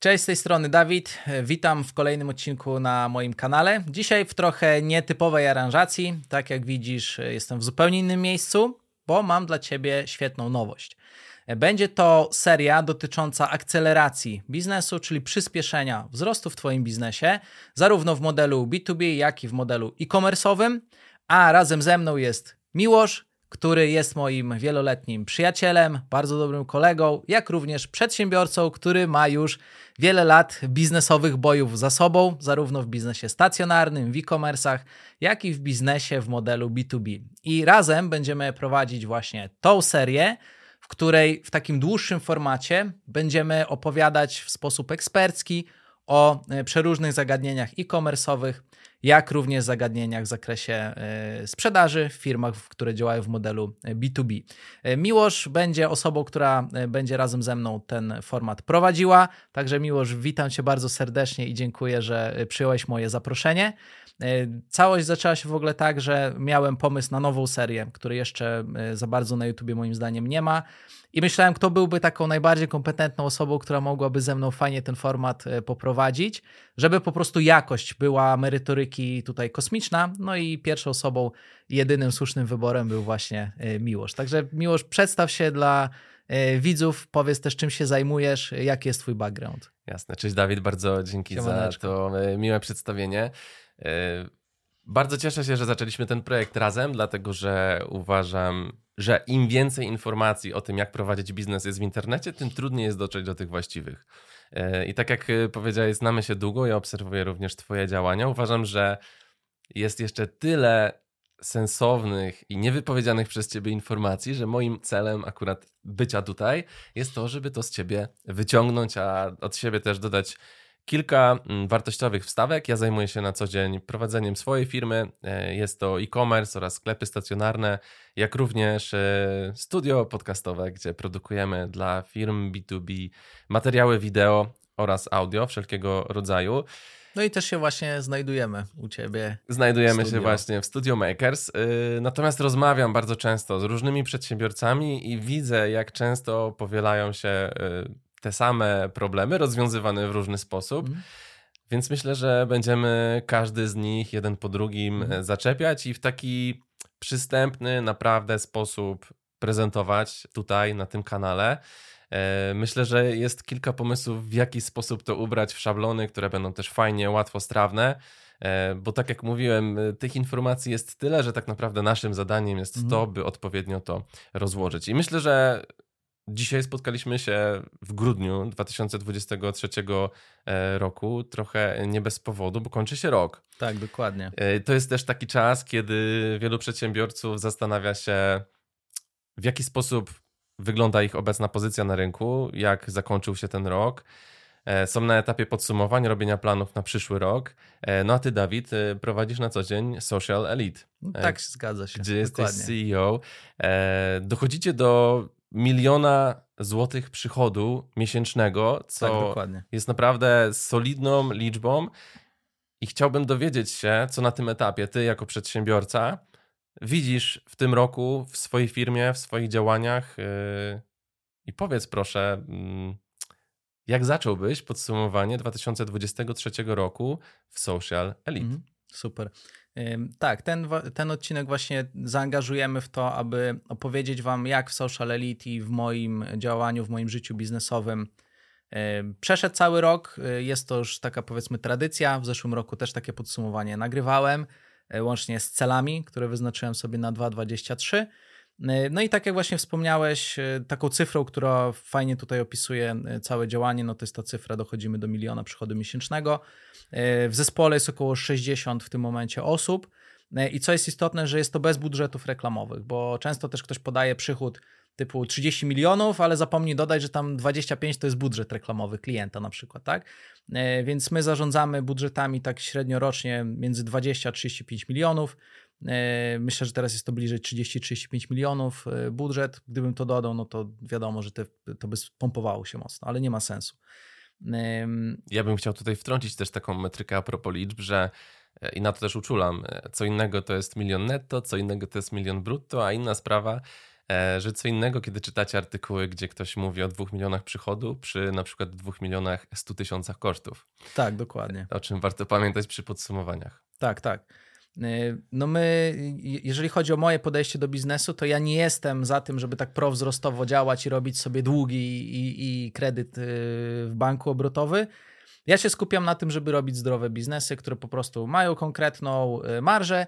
Cześć, z tej strony Dawid. Witam w kolejnym odcinku na moim kanale. Dzisiaj w trochę nietypowej aranżacji. Tak jak widzisz, jestem w zupełnie innym miejscu, bo mam dla Ciebie świetną nowość. Będzie to seria dotycząca akceleracji biznesu, czyli przyspieszenia wzrostu w Twoim biznesie, zarówno w modelu B2B, jak i w modelu e-commerce'owym. A razem ze mną jest Miłosz, który jest moim wieloletnim przyjacielem, bardzo dobrym kolegą, jak również przedsiębiorcą, który ma już wiele lat biznesowych bojów za sobą, zarówno w biznesie stacjonarnym, w e-commerce'ach, jak i w biznesie w modelu B2B. I razem będziemy prowadzić właśnie tą serię, w której w takim dłuższym formacie będziemy opowiadać w sposób ekspercki o e, przeróżnych zagadnieniach e-commerce'owych, jak również zagadnieniach w zakresie e, sprzedaży w firmach, które działają w modelu B2B. E, Miłosz będzie osobą, która będzie razem ze mną ten format prowadziła. Także Miłosz, witam Cię bardzo serdecznie i dziękuję, że przyjąłeś moje zaproszenie. Całość zaczęła się w ogóle tak, że miałem pomysł na nową serię, której jeszcze za bardzo na YouTubie moim zdaniem nie ma. I myślałem, kto byłby taką najbardziej kompetentną osobą, która mogłaby ze mną fajnie ten format e, poprowadzić, żeby po prostu jakość była merytoryki tutaj kosmiczna. No i pierwszą osobą, jedynym słusznym wyborem był właśnie e, Miłosz. Także Miłosz, przedstaw się dla e, widzów, powiedz też czym się zajmujesz, jaki jest twój background. Jasne, cześć Dawid, bardzo dzięki Siemaneczko. za to miłe przedstawienie. Bardzo cieszę się, że zaczęliśmy ten projekt razem, dlatego że uważam, że im więcej informacji o tym, jak prowadzić biznes jest w internecie, tym trudniej jest dotrzeć do tych właściwych. E, I tak jak e, powiedziałeś, znamy się długo, ja obserwuję również Twoje działania. Uważam, że jest jeszcze tyle sensownych i niewypowiedzianych przez Ciebie informacji, że moim celem akurat bycia tutaj jest to, żeby to z Ciebie wyciągnąć, a od siebie też dodać kilka mm, wartościowych wstawek. Ja zajmuję się na co dzień prowadzeniem swojej firmy. E, jest to e-commerce oraz sklepy stacjonarne, jak również e, studio podcastowe, gdzie produkujemy dla firm B2B materiały wideo oraz audio wszelkiego rodzaju. No i też się właśnie znajdujemy u ciebie. Znajdujemy się właśnie w Studio Makers. Y, natomiast rozmawiam bardzo często z różnymi przedsiębiorcami i widzę, jak często powielają się te same problemy rozwiązywane w różny sposób. Mm. Więc myślę, że będziemy każdy z nich jeden po drugim mm. zaczepiać i w taki przystępny, naprawdę sposób prezentować tutaj na tym kanale. E, myślę, że jest kilka pomysłów, w jaki sposób to ubrać w szablony, które będą też fajnie, łatwo strawne. E, bo tak jak mówiłem, tych informacji jest tyle, że tak naprawdę naszym zadaniem jest mm. to, by odpowiednio to rozłożyć. I myślę, że Dzisiaj spotkaliśmy się w grudniu 2023 e, roku, trochę nie bez powodu, bo kończy się rok. Tak, dokładnie. E, to jest też taki czas, kiedy wielu przedsiębiorców zastanawia się, w jaki sposób wygląda ich obecna pozycja na rynku, jak zakończył się ten rok. E, są na etapie podsumowań, robienia planów na przyszły rok. No a ty, Dawid, prowadzisz na co dzień Social Elite. Tak, zgadza się. Gdzie dokładnie. jesteś CEO. Dochodzicie do miliona złotych przychodu miesięcznego, co tak, jest naprawdę solidną liczbą. I chciałbym dowiedzieć się, co na tym etapie ty, jako przedsiębiorca, widzisz w tym roku w swojej firmie, w swoich działaniach. Yy... I powiedz proszę, yy, jak zacząłbyś podsumowanie 2023 roku w Social Elite? Mm, super. Tak, ten, ten odcinek właśnie zaangażujemy w to, aby opowiedzieć Wam, jak w Social Elite i w moim działaniu, w moim życiu biznesowym przeszedł cały rok. Y, jest to już taka powiedzmy tradycja. W zeszłym roku też takie podsumowanie nagrywałem, y, łącznie z celami, które wyznaczyłem sobie na 2023. E, no i tak jak właśnie wspomniałeś, taką cyfrą, która fajnie tutaj opisuje całe działanie, no to jest ta cyfra, dochodzimy do miliona przychodu miesięcznego. W zespole jest około 60 w tym momencie osób. I co jest istotne, że jest to bez budżetów reklamowych, bo często też ktoś podaje przychód typu 30 milionów, ale zapomni dodać, że tam 25 to jest budżet reklamowy klienta na przykład, tak? Więc my zarządzamy budżetami tak średnio rocznie między 20 a 35 milionów. E, myślę, że teraz jest to bliżej 30-35 milionów e, budżet. Gdybym to dodał, no to wiadomo, że te, to by spompowało się mocno, ale nie ma sensu. Ja bym chciał tutaj wtrącić też taką metrykę a propos liczb, że e, i na to też uczulam. Co innego to jest milion netto, co innego to jest milion brutto, a inna sprawa e, że co innego, kiedy czytacie artykuły, gdzie ktoś mówi o dwóch milionach przychodu przy na przykład dwóch milionach stu tysiącach kosztów. Tak, dokładnie. O czym warto pamiętać przy podsumowaniach. Tak, tak. Y, no my, jeżeli chodzi o moje podejście do biznesu, to ja nie jestem za tym, żeby tak prowzrostowo działać i robić sobie długi i, i kredyt y, w banku obrotowy. Ja się skupiam na tym, żeby robić zdrowe biznesy, które po prostu mają konkretną y, marżę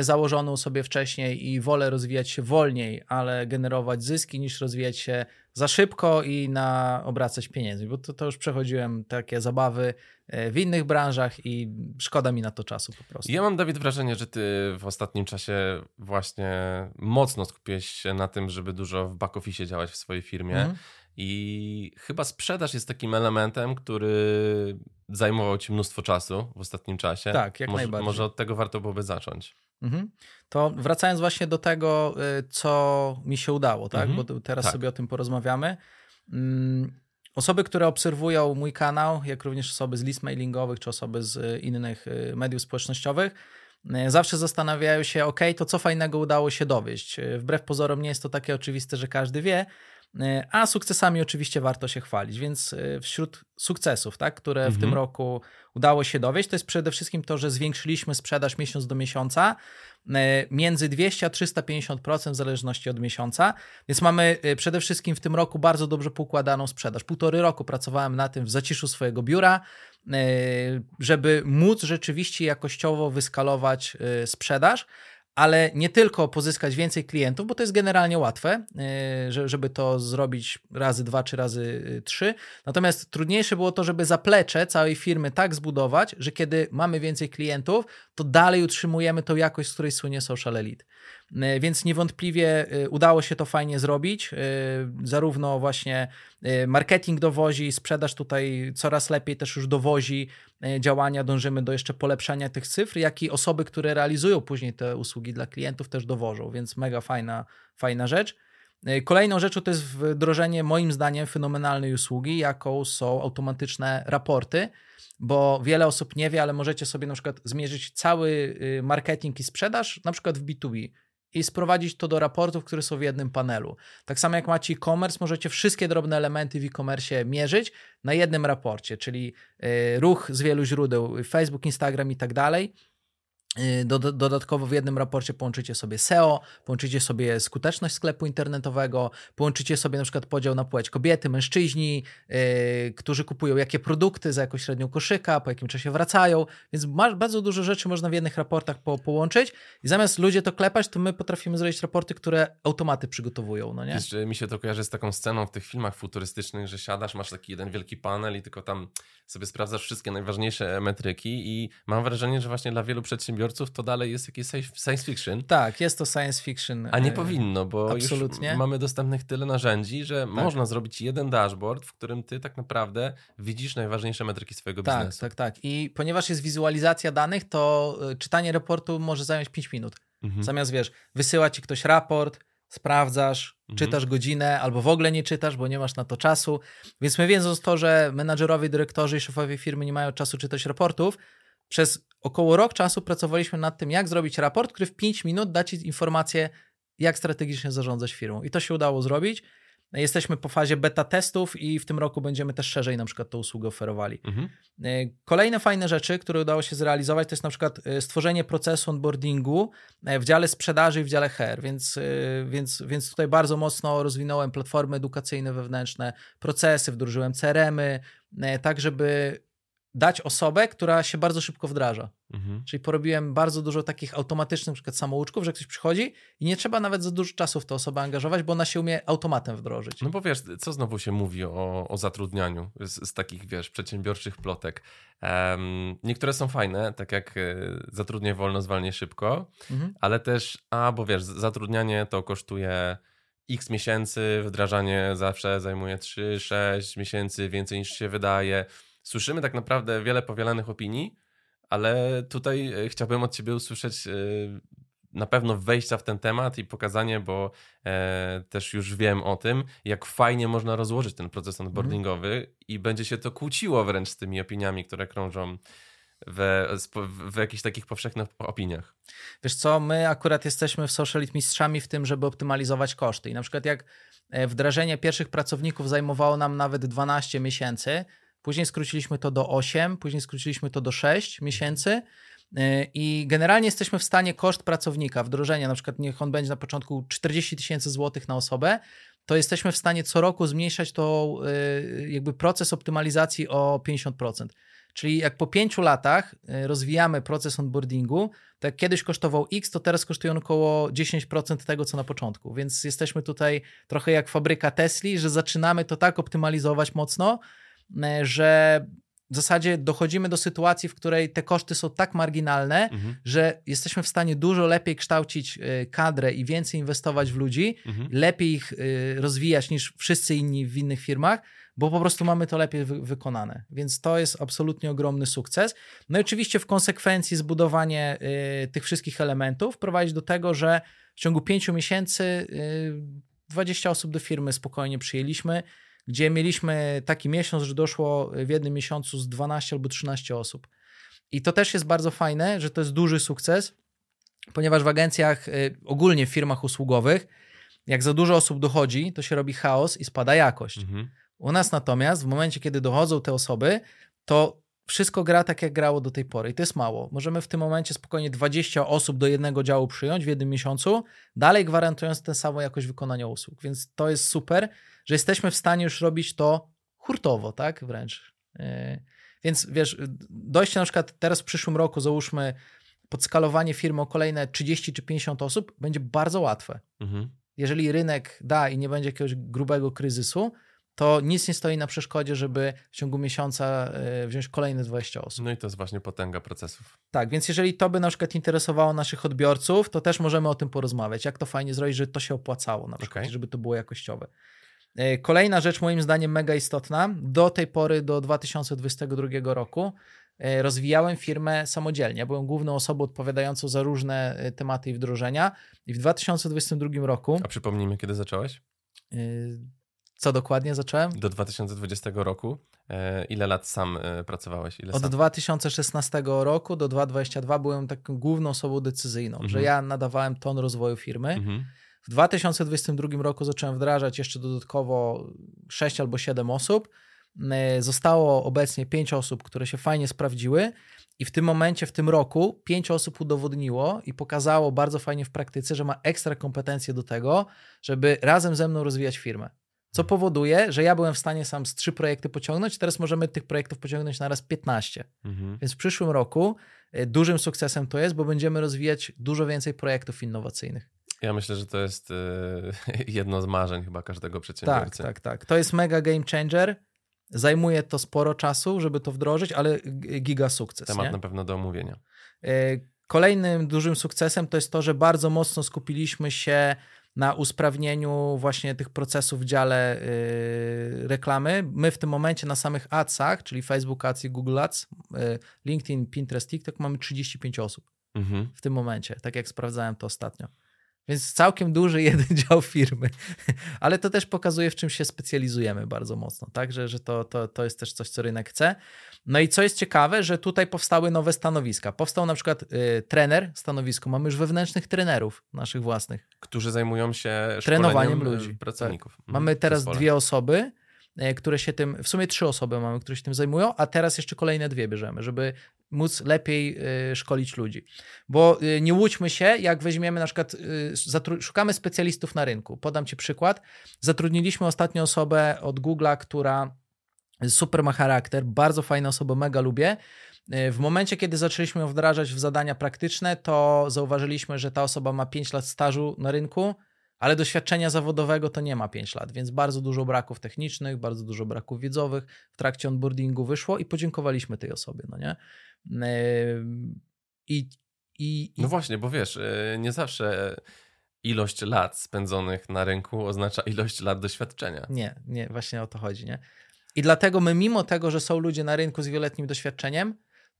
założoną sobie wcześniej i wolę rozwijać się wolniej, ale generować zyski, niż rozwijać się za szybko i na obracać pieniędzmi, bo to, to już przechodziłem takie zabawy e, w innych branżach i szkoda mi na to czasu po prostu. Ja mam, Dawid, wrażenie, że ty w ostatnim czasie właśnie mocno skupiłeś się na tym, żeby dużo w back office działać w swojej firmie. Mhm. I chyba sprzedaż jest takim elementem, który zajmował ci mnóstwo czasu w ostatnim czasie. Tak, jak może, najbardziej. Może od tego warto byłoby zacząć. Mhm. To wracając właśnie do tego, y, co mi się udało, tak? Mhm. Bo teraz tak. sobie o tym porozmawiamy. Mm, osoby, które obserwują mój kanał, jak również osoby z list mailingowych czy osoby z y, innych y, mediów społecznościowych, zawsze zastanawiają się, ok, to co fajnego udało się dowieść. Wbrew pozorom nie jest to takie oczywiste, że każdy wie, a sukcesami oczywiście warto się chwalić, więc wśród sukcesów, tak, które mhm. w tym mhm. roku udało się dowieść, to jest przede wszystkim to, że zwiększyliśmy sprzedaż miesiąc do miesiąca e, między 200 a 350% w zależności od miesiąca. Więc mamy e, przede wszystkim w tym roku bardzo dobrze poukładaną sprzedaż. Półtory roku pracowałem na tym w zaciszu swojego biura, e, żeby móc rzeczywiście jakościowo wyskalować sprzedaż ale nie tylko pozyskać więcej klientów, bo to jest generalnie łatwe, y, żeby to zrobić razy dwa czy razy y, trzy. Natomiast trudniejsze było to, żeby zaplecze całej firmy tak zbudować, że kiedy mamy więcej klientów, to dalej utrzymujemy tą jakość, z której słynie Social Elite. Y, więc niewątpliwie udało się to fajnie zrobić. Zarówno właśnie marketing dowozi, sprzedaż tutaj coraz lepiej też już dowozi E, działania dążymy do jeszcze polepszania tych cyfr, jak i osoby, które realizują później te usługi dla klientów też dowożą, więc mega fajna, fajna rzecz. E, kolejną rzeczą to jest wdrożenie moim zdaniem fenomenalnej usługi, jaką są automatyczne raporty, bo wiele osób nie wie, ale możecie sobie na przykład zmierzyć cały y, marketing i sprzedaż na przykład w B2B i sprowadzić to do raportów, które są w jednym panelu. Tak samo jak macie e-commerce, możecie wszystkie drobne elementy w e-commerce mierzyć na jednym raporcie, czyli y, ruch z wielu źródeł, Facebook, Instagram i tak dalej dodatkowo w jednym raporcie połączycie sobie SEO, połączycie sobie skuteczność sklepu internetowego, połączycie sobie na przykład podział na płeć kobiety, mężczyźni, yy, którzy kupują jakie produkty za jakąś średnią koszyka, po jakim czasie wracają, więc bardzo dużo rzeczy można w jednych raportach po, połączyć i zamiast ludzie to klepać, to my potrafimy zrobić raporty, które automaty przygotowują, no nie? Wiesz, mi się to kojarzy z taką sceną w tych filmach futurystycznych, że siadasz, masz taki jeden wielki panel i tylko tam sobie sprawdzasz wszystkie najważniejsze metryki i mam wrażenie, że właśnie dla wielu przedsiębiorców to dalej jest jakieś science fiction. Tak, jest to science fiction. A nie e, powinno, bo Absolutnie. już mamy dostępnych tyle narzędzi, że tak. można zrobić jeden dashboard, w którym ty tak naprawdę widzisz najważniejsze metryki swojego tak, biznesu. Tak, tak, tak. I ponieważ jest wizualizacja danych, to e, czytanie raportu może zająć 5 minut. Mhm. Zamiast, wiesz, wysyła ci ktoś raport, sprawdzasz, mhm. czytasz godzinę, albo w ogóle nie czytasz, bo nie masz na to czasu. Więc my wiedząc to, że menadżerowie, dyrektorzy i szefowie firmy nie mają czasu czytać raportów, przez około rok czasu pracowaliśmy nad tym, jak zrobić raport, który w 5 minut da ci informację, jak strategicznie zarządzać firmą. I to się udało zrobić. Jesteśmy po fazie beta testów i w tym roku będziemy też szerzej na przykład tę usługę oferowali. Mhm. E, kolejne fajne rzeczy, które udało się zrealizować, to jest na przykład e, stworzenie procesu onboardingu e, w dziale sprzedaży i w dziale HR, więc, więc, więc tutaj bardzo mocno rozwinąłem platformy edukacyjne wewnętrzne, procesy, wdrożyłem CRM-y, tak żeby dać osobę, która się bardzo szybko wdraża. Mhm. Czyli porobiłem bardzo dużo takich automatycznych, przykład samouczków, że ktoś przychodzi i nie trzeba nawet za dużo czasu w tę osobę angażować, bo ona się umie automatem wdrożyć. No bo wiesz, co znowu się mówi o, o zatrudnianiu z, z takich, wiesz, przedsiębiorczych plotek. Um, niektóre są fajne, tak jak e, zatrudnię wolno, zwalnię szybko, mhm. ale też, a bo wiesz, zatrudnianie to kosztuje x miesięcy, wdrażanie zawsze zajmuje 3-6 miesięcy, więcej niż się wydaje słyszymy tak naprawdę wiele powielanych opinii, ale tutaj e, chciałbym od Ciebie usłyszeć e, na pewno wejścia w ten temat i pokazanie, bo e, też już wiem o tym, jak fajnie można rozłożyć ten proces onboardingowy mm. i będzie się to kłóciło wręcz z tymi opiniami, które krążą w, w jakichś takich powszechnych opiniach. Wiesz co, my akurat jesteśmy w Socialit mistrzami w tym, żeby optymalizować koszty. I na przykład jak wdrażanie pierwszych pracowników zajmowało nam nawet 12 miesięcy, później skróciliśmy to do 8, później skróciliśmy to do 6 miesięcy. E, I generalnie jesteśmy w stanie koszt pracownika, wdrożenia, na przykład niech on będzie na początku 40 tysięcy złotych na osobę, to jesteśmy w stanie co roku zmniejszać to e, jakby proces optymalizacji o 50%. Czyli jak po pięciu latach e, rozwijamy proces onboardingu, to jak kiedyś kosztował X, to teraz kosztuje on około 10% tego, co na początku. Więc jesteśmy tutaj trochę jak fabryka Tesli, że zaczynamy to tak optymalizować mocno, że w zasadzie dochodzimy do sytuacji, w której te koszty są tak marginalne, mhm. że jesteśmy w stanie dużo lepiej kształcić e, kadrę i więcej inwestować w ludzi, mhm. lepiej ich rozwijać niż wszyscy inni w innych firmach, bo po prostu mamy to lepiej wy wykonane. Więc to jest absolutnie ogromny sukces. No i oczywiście w konsekwencji zbudowanie y, tych wszystkich elementów prowadzi do tego, że w ciągu pięciu miesięcy y, 20 osób do firmy spokojnie przyjęliśmy, gdzie mieliśmy taki miesiąc, że doszło w jednym miesiącu z 12 albo 13 osób. I to też jest bardzo fajne, że to jest duży sukces, ponieważ w agencjach, y, ogólnie w firmach usługowych, jak za dużo osób dochodzi, to się robi chaos i spada jakość. Mhm. U nas natomiast w momencie, kiedy dochodzą te osoby, to wszystko gra tak, jak grało do tej pory i to jest mało. Możemy w tym momencie spokojnie 20 osób do jednego działu przyjąć w jednym miesiącu, dalej gwarantując tę samą jakość wykonania usług. Więc to jest super, że jesteśmy w stanie już robić to hurtowo, tak? Wręcz. Yy. Więc wiesz, dojście na przykład teraz w przyszłym roku, załóżmy, podskalowanie firmy o kolejne 30 czy 50 osób będzie bardzo łatwe. Mhm. Jeżeli rynek da i nie będzie jakiegoś grubego kryzysu, to nic nie stoi na przeszkodzie, żeby w ciągu miesiąca e, wziąć kolejne 20 osób. No i to jest właśnie potęga procesów. Tak, więc jeżeli to by na przykład interesowało naszych odbiorców, to też możemy o tym porozmawiać, jak to fajnie zrobić, żeby to się opłacało na przykład, okay. żeby to było jakościowe. E, kolejna rzecz moim zdaniem mega istotna, do tej pory, do 2022 roku e, rozwijałem firmę samodzielnie. Byłem główną osobą odpowiadającą za różne tematy i wdrożenia i w 2022 roku... A przypomnijmy, kiedy zacząłeś? Co dokładnie zacząłem? Do 2020 roku. E, ile lat sam e, pracowałeś? Ile Od sam? 2016 roku do 2022 byłem taką główną osobą decyzyjną, mhm. że ja nadawałem ton rozwoju firmy. Mhm. W 2022 roku zacząłem wdrażać jeszcze dodatkowo 6 albo 7 osób. E, zostało obecnie 5 osób, które się fajnie sprawdziły. I w tym momencie, w tym roku, 5 osób udowodniło i pokazało bardzo fajnie w praktyce, że ma ekstra kompetencje do tego, żeby razem ze mną rozwijać firmę. Co powoduje, że ja byłem w stanie sam z trzy projekty pociągnąć, teraz możemy tych projektów pociągnąć na raz 15. Mhm. Więc w przyszłym roku y, dużym sukcesem to jest, bo będziemy rozwijać dużo więcej projektów innowacyjnych. Ja myślę, że to jest y, jedno z marzeń chyba każdego przedsiębiorcy. Tak, tak, tak. To jest mega game changer. Zajmuje to sporo czasu, żeby to wdrożyć, ale giga sukces. Temat nie? na pewno do omówienia. Y, kolejnym dużym sukcesem to jest to, że bardzo mocno skupiliśmy się na usprawnieniu właśnie tych procesów w dziale yy, reklamy. My w tym momencie na samych adsach, czyli Facebook Ads i Google Ads, yy, LinkedIn, Pinterest, TikTok mamy 35 osób mhm. w tym momencie, tak jak sprawdzałem to ostatnio. Więc całkiem duży jeden dział firmy, ale to też pokazuje, w czym się specjalizujemy bardzo mocno, tak? Że, że to, to, to jest też coś, co rynek chce. No i co jest ciekawe, że tutaj powstały nowe stanowiska. Powstał na przykład y, trener, stanowisko. Mamy już wewnętrznych trenerów naszych własnych. Którzy zajmują się trenowaniem ludzi. Pracowników. Tak. Mamy teraz dwie osoby, y, które się tym, w sumie trzy osoby mamy, które się tym zajmują, a teraz jeszcze kolejne dwie bierzemy, żeby móc lepiej y, szkolić ludzi. Bo y, nie łudźmy się, jak weźmiemy na przykład, y, szukamy specjalistów na rynku. Podam Ci przykład. Zatrudniliśmy ostatnią osobę od Google'a, która super ma charakter, bardzo fajna osoba, mega lubię. W momencie, kiedy zaczęliśmy ją wdrażać w zadania praktyczne, to zauważyliśmy, że ta osoba ma 5 lat stażu na rynku, ale doświadczenia zawodowego to nie ma 5 lat, więc bardzo dużo braków technicznych, bardzo dużo braków wiedzowych w trakcie onboardingu wyszło i podziękowaliśmy tej osobie, no nie? I, i, no właśnie, bo wiesz, e, nie zawsze ilość lat spędzonych na rynku oznacza ilość lat doświadczenia. Nie, nie, właśnie o to chodzi, nie? I dlatego my, mimo tego, że są ludzie na rynku z wieloletnim doświadczeniem,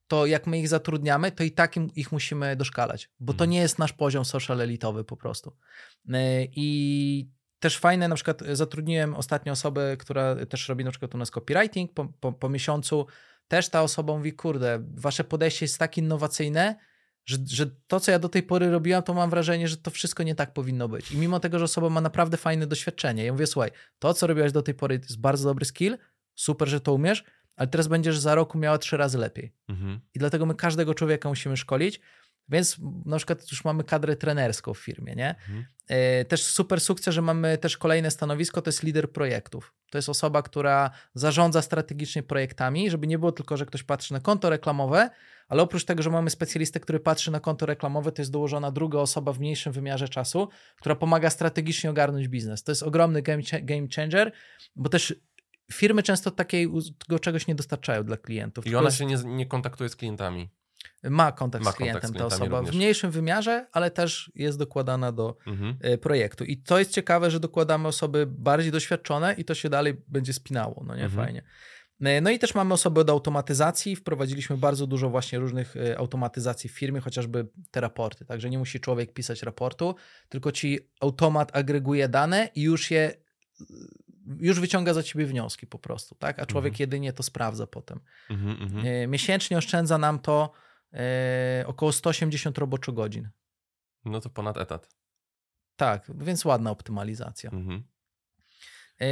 to jak my ich zatrudniamy, to i tak ich musimy doszkalać, bo to mhm. nie jest nasz poziom social elitowy po prostu. E, I też fajne, na przykład zatrudniłem ostatnią osobę, która też robi na przykład u nas copywriting, po, po, po miesiącu też ta osoba mówi, kurde, wasze podejście jest tak innowacyjne, że, że to, co ja do tej pory robiłam, to mam wrażenie, że to wszystko nie tak powinno być. I mimo tego, że osoba ma naprawdę fajne doświadczenie, ja mówię, słuchaj, to, co robiłaś do tej pory, to jest bardzo dobry skill, super, że to umiesz, ale teraz będziesz za roku miała trzy razy lepiej. Mhm. I dlatego my każdego człowieka musimy szkolić, więc na przykład już mamy kadrę trenerską w firmie, nie? Mhm. E, też super sukces, że mamy też kolejne stanowisko, to jest lider projektów. To jest osoba, która zarządza strategicznie projektami, żeby nie było tylko, że ktoś patrzy na konto reklamowe, ale oprócz tego, że mamy specjalistę, który patrzy na konto reklamowe, to jest dołożona druga osoba w mniejszym wymiarze czasu, która pomaga strategicznie ogarnąć biznes. To jest ogromny game changer, bo też firmy często takiego czegoś nie dostarczają dla klientów. I ona się nie, nie kontaktuje z klientami. Ma kontakt ma z klientem kontakt z ta osoba również. w mniejszym wymiarze, ale też jest dokładana do mhm. E, projektu. I to jest ciekawe, że dokładamy osoby bardziej doświadczone i to się dalej będzie spinało, no nie, mhm. fajnie. E, no i też mamy osoby od automatyzacji. Wprowadziliśmy bardzo dużo właśnie różnych e, automatyzacji w firmie, chociażby te raporty. Także nie musi człowiek pisać raportu, tylko ci automat agreguje dane i już je już wyciąga za ciebie wnioski po prostu, tak? A człowiek mhm. jedynie to sprawdza potem. Mhm, mhm. Miesięcznie oszczędza nam to e, około 180 roboczogodzin. No to ponad etat. Tak, więc ładna optymalizacja. Mhm. E,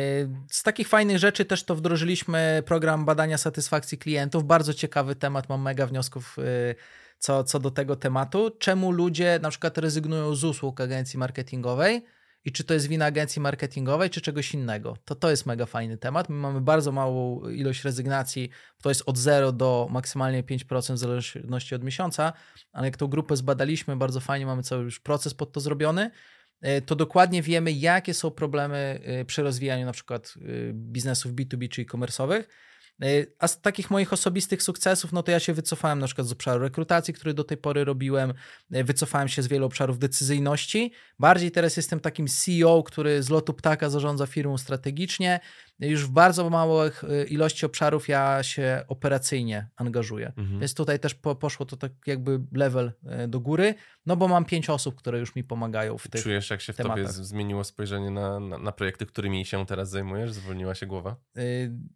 z takich fajnych rzeczy też to wdrożyliśmy program badania satysfakcji klientów. Bardzo ciekawy temat, mam mega wniosków e, co, co do tego tematu. Czemu ludzie na przykład rezygnują z usług agencji marketingowej? I czy to jest wina agencji marketingowej, czy czegoś innego. To to jest mega fajny temat. My mamy bardzo małą ilość rezygnacji, to jest od 0 do maksymalnie 5% w zależności od miesiąca, ale jak tą grupę zbadaliśmy, bardzo fajnie mamy cały już proces pod to zrobiony, e, to dokładnie wiemy, jakie są problemy e, przy rozwijaniu na przykład e, biznesów B2B czy e-commerce'owych a z takich moich osobistych sukcesów, no to ja się wycofałem na przykład z obszaru rekrutacji, który do tej pory robiłem, e, wycofałem się z wielu obszarów decyzyjności. Bardziej teraz jestem takim CEO, który z lotu ptaka zarządza firmą strategicznie już w bardzo małych y, ilości obszarów ja się operacyjnie angażuję. Mhm. Więc tutaj też po, poszło to tak jakby level y, do góry, no bo mam pięć osób, które już mi pomagają w tych Czujesz, jak się w tematach. tobie zmieniło spojrzenie na, na, na, projekty, którymi się teraz zajmujesz? Zwolniła się głowa? Yy,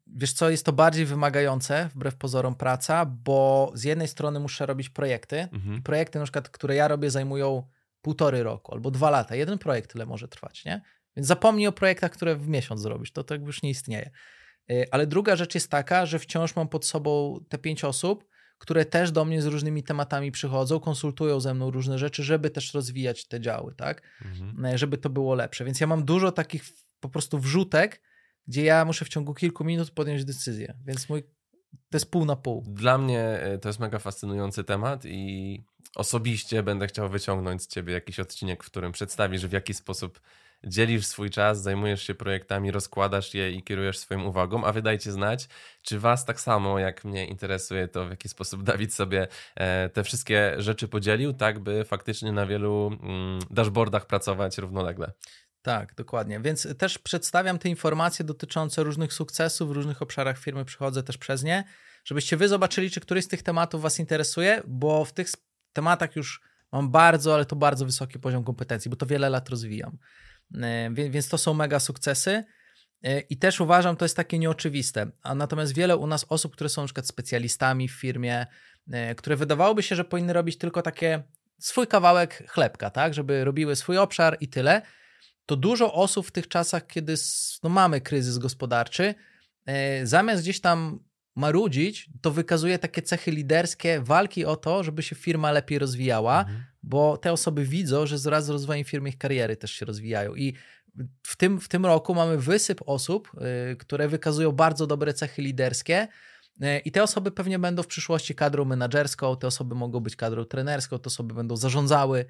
wiesz co, jest to bardziej wymagające, wbrew pozorom praca, bo z jednej strony muszę robić projekty. Mhm. Projekty na przykład, które ja robię zajmują półtory roku albo dwa lata. Jeden projekt tyle może trwać, nie? Więc zapomnij o projektach, które w miesiąc zrobisz, to tak już nie istnieje. Y, ale druga rzecz jest taka, że wciąż mam pod sobą te pięć osób, które też do mnie z różnymi tematami przychodzą, konsultują ze mną różne rzeczy, żeby też rozwijać te działy, tak? Mhm. Y, żeby to było lepsze. Więc ja mam dużo takich po prostu wrzutek, gdzie ja muszę w ciągu kilku minut podjąć decyzję. Więc mój to jest pół na pół. Dla mnie y, to jest mega fascynujący temat i osobiście będę chciał wyciągnąć z ciebie jakiś odcinek, w którym przedstawisz, w jaki sposób dzielisz swój czas, zajmujesz się projektami, rozkładasz je i kierujesz swoją uwagą, a wydajcie znać, czy was tak samo jak mnie interesuje to, w jaki sposób Dawid sobie e, te wszystkie rzeczy podzielił, tak by faktycznie na wielu mm, dashboardach pracować równolegle. Tak, dokładnie. Więc też przedstawiam te informacje dotyczące różnych sukcesów w różnych obszarach firmy, przychodzę też przez nie, żebyście wy zobaczyli, czy któryś z tych tematów was interesuje, bo w tych tematach już mam bardzo, ale to bardzo wysoki poziom kompetencji, bo to wiele lat rozwijam. E, więc to są mega sukcesy. E, I też uważam, to jest takie nieoczywiste. A natomiast wiele u nas osób, które są na przykład specjalistami w firmie, e, które wydawałoby się, że powinny robić tylko takie swój kawałek chlebka, tak, żeby robiły swój obszar i tyle, to dużo osób w tych czasach, kiedy no, mamy kryzys gospodarczy, zamiast gdzieś tam marudzić, to wykazuje takie cechy liderskie, walki o to, żeby się firma lepiej rozwijała, mhm. bo te osoby widzą, że wraz z rozwojem firmy ich kariery też się rozwijają. I w tym, w tym roku mamy wysyp osób, y, które wykazują bardzo dobre cechy liderskie. Y, I te osoby pewnie będą w przyszłości kadrą menedżerską, te osoby mogą być kadrą trenerską, te osoby będą zarządzały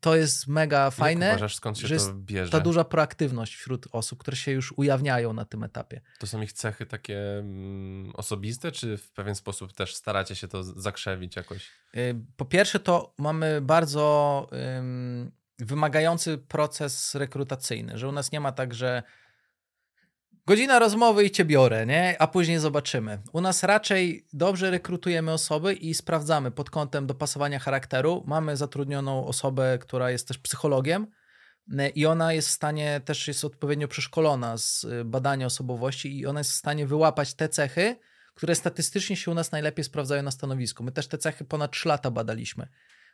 to jest mega fajne. Jak uważasz, skąd się że to bierze? Ta duża proaktywność wśród osób, które się już ujawniają na tym etapie. To są ich cechy takie mm, osobiste, czy w pewien sposób też staracie się to zakrzewić jakoś? E, po pierwsze, to mamy bardzo wymagający proces rekrutacyjny, że u nas nie ma tak, że Godzina rozmowy i cię biorę, nie? A później zobaczymy. U nas raczej dobrze rekrutujemy osoby i sprawdzamy pod kątem dopasowania charakteru. Mamy zatrudnioną osobę, która jest też psychologiem i ona jest w stanie, też jest odpowiednio przeszkolona z e, badania osobowości i ona jest w stanie wyłapać te cechy, które statystycznie się u nas najlepiej sprawdzają na stanowisku. My też te cechy ponad 3 lata badaliśmy.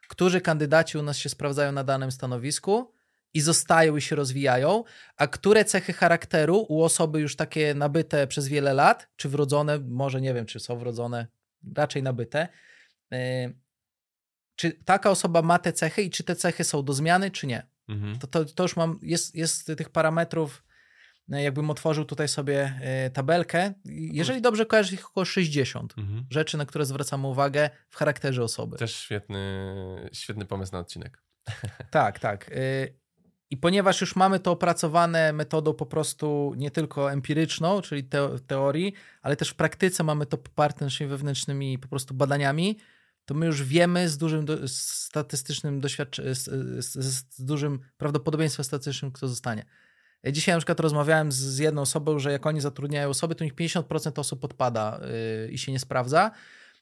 Którzy kandydaci u nas się sprawdzają na danym stanowisku i zostają i się rozwijają, a które cechy charakteru u osoby już takie nabyte przez wiele lat, czy wrodzone, może nie wiem, czy są wrodzone, raczej nabyte, yy, czy taka osoba ma te cechy i czy te cechy są do zmiany, czy nie. Mhm. To, to, to już mam, jest, jest tych parametrów, e, jakbym otworzył tutaj sobie e, tabelkę. Jeżeli dobrze kojarzę, ich około 60 mhm. rzeczy, na które zwracamy uwagę w charakterze osoby. Też świetny, świetny pomysł na odcinek. Tak, tak. E, I ponieważ już mamy to opracowane metodą po prostu nie tylko empiryczną, czyli te, teorii, ale też w praktyce mamy to poparte naszymi wewnętrznymi po prostu badaniami, to my już wiemy z dużym do, statystycznym doświadczeniem, z, z, z, dużym prawdopodobieństwem statystycznym, kto zostanie. Ja dzisiaj na przykład rozmawiałem z, z jedną osobą, że jak oni zatrudniają osoby, to nich 50% osób odpada yy, i się nie sprawdza.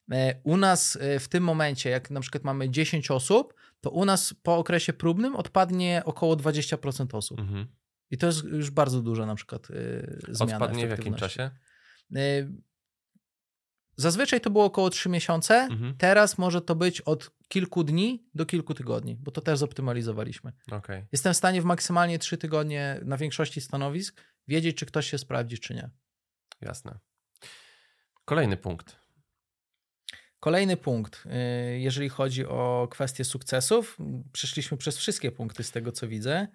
Yy, u nas yy, w tym momencie, jak na przykład mamy 10 osób, to u nas po okresie próbnym odpadnie około 20% osób. Mhm. I to jest już bardzo duża na przykład yy, zmiana. Odpadnie w jakim czasie? Zazwyczaj to było około 3 miesiące, mhm. teraz może to być od kilku dni do kilku tygodni, bo to też zoptymalizowaliśmy. Okay. Jestem w stanie w maksymalnie 3 tygodnie na większości stanowisk wiedzieć, czy ktoś się sprawdzi, czy nie. Jasne. Kolejny punkt. Kolejny punkt, y, jeżeli chodzi o kwestie sukcesów, przeszliśmy przez wszystkie punkty z tego, co widzę.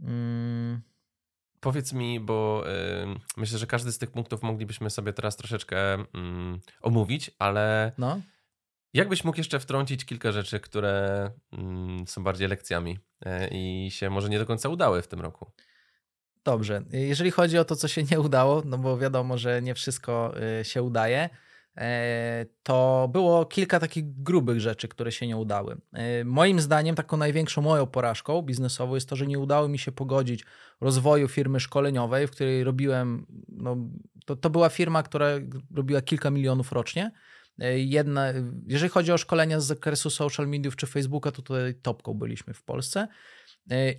Hmm. Powiedz mi, bo y, myślę, że każdy z tych punktów moglibyśmy sobie teraz troszeczkę y, omówić, ale no. jakbyś mógł jeszcze wtrącić kilka rzeczy, które y, są bardziej lekcjami y, i się może nie do końca udały w tym roku? Dobrze. Jeżeli chodzi o to, co się nie udało, no bo wiadomo, że nie wszystko się udaje, to było kilka takich grubych rzeczy, które się nie udały. E, moim zdaniem, taką największą moją porażką biznesową jest to, że nie udało mi się pogodzić rozwoju firmy szkoleniowej, w której robiłem, no, to, to była firma, która robiła kilka milionów rocznie. E, jedna, jeżeli chodzi o szkolenia z zakresu social mediów czy Facebooka, to tutaj topką byliśmy w Polsce.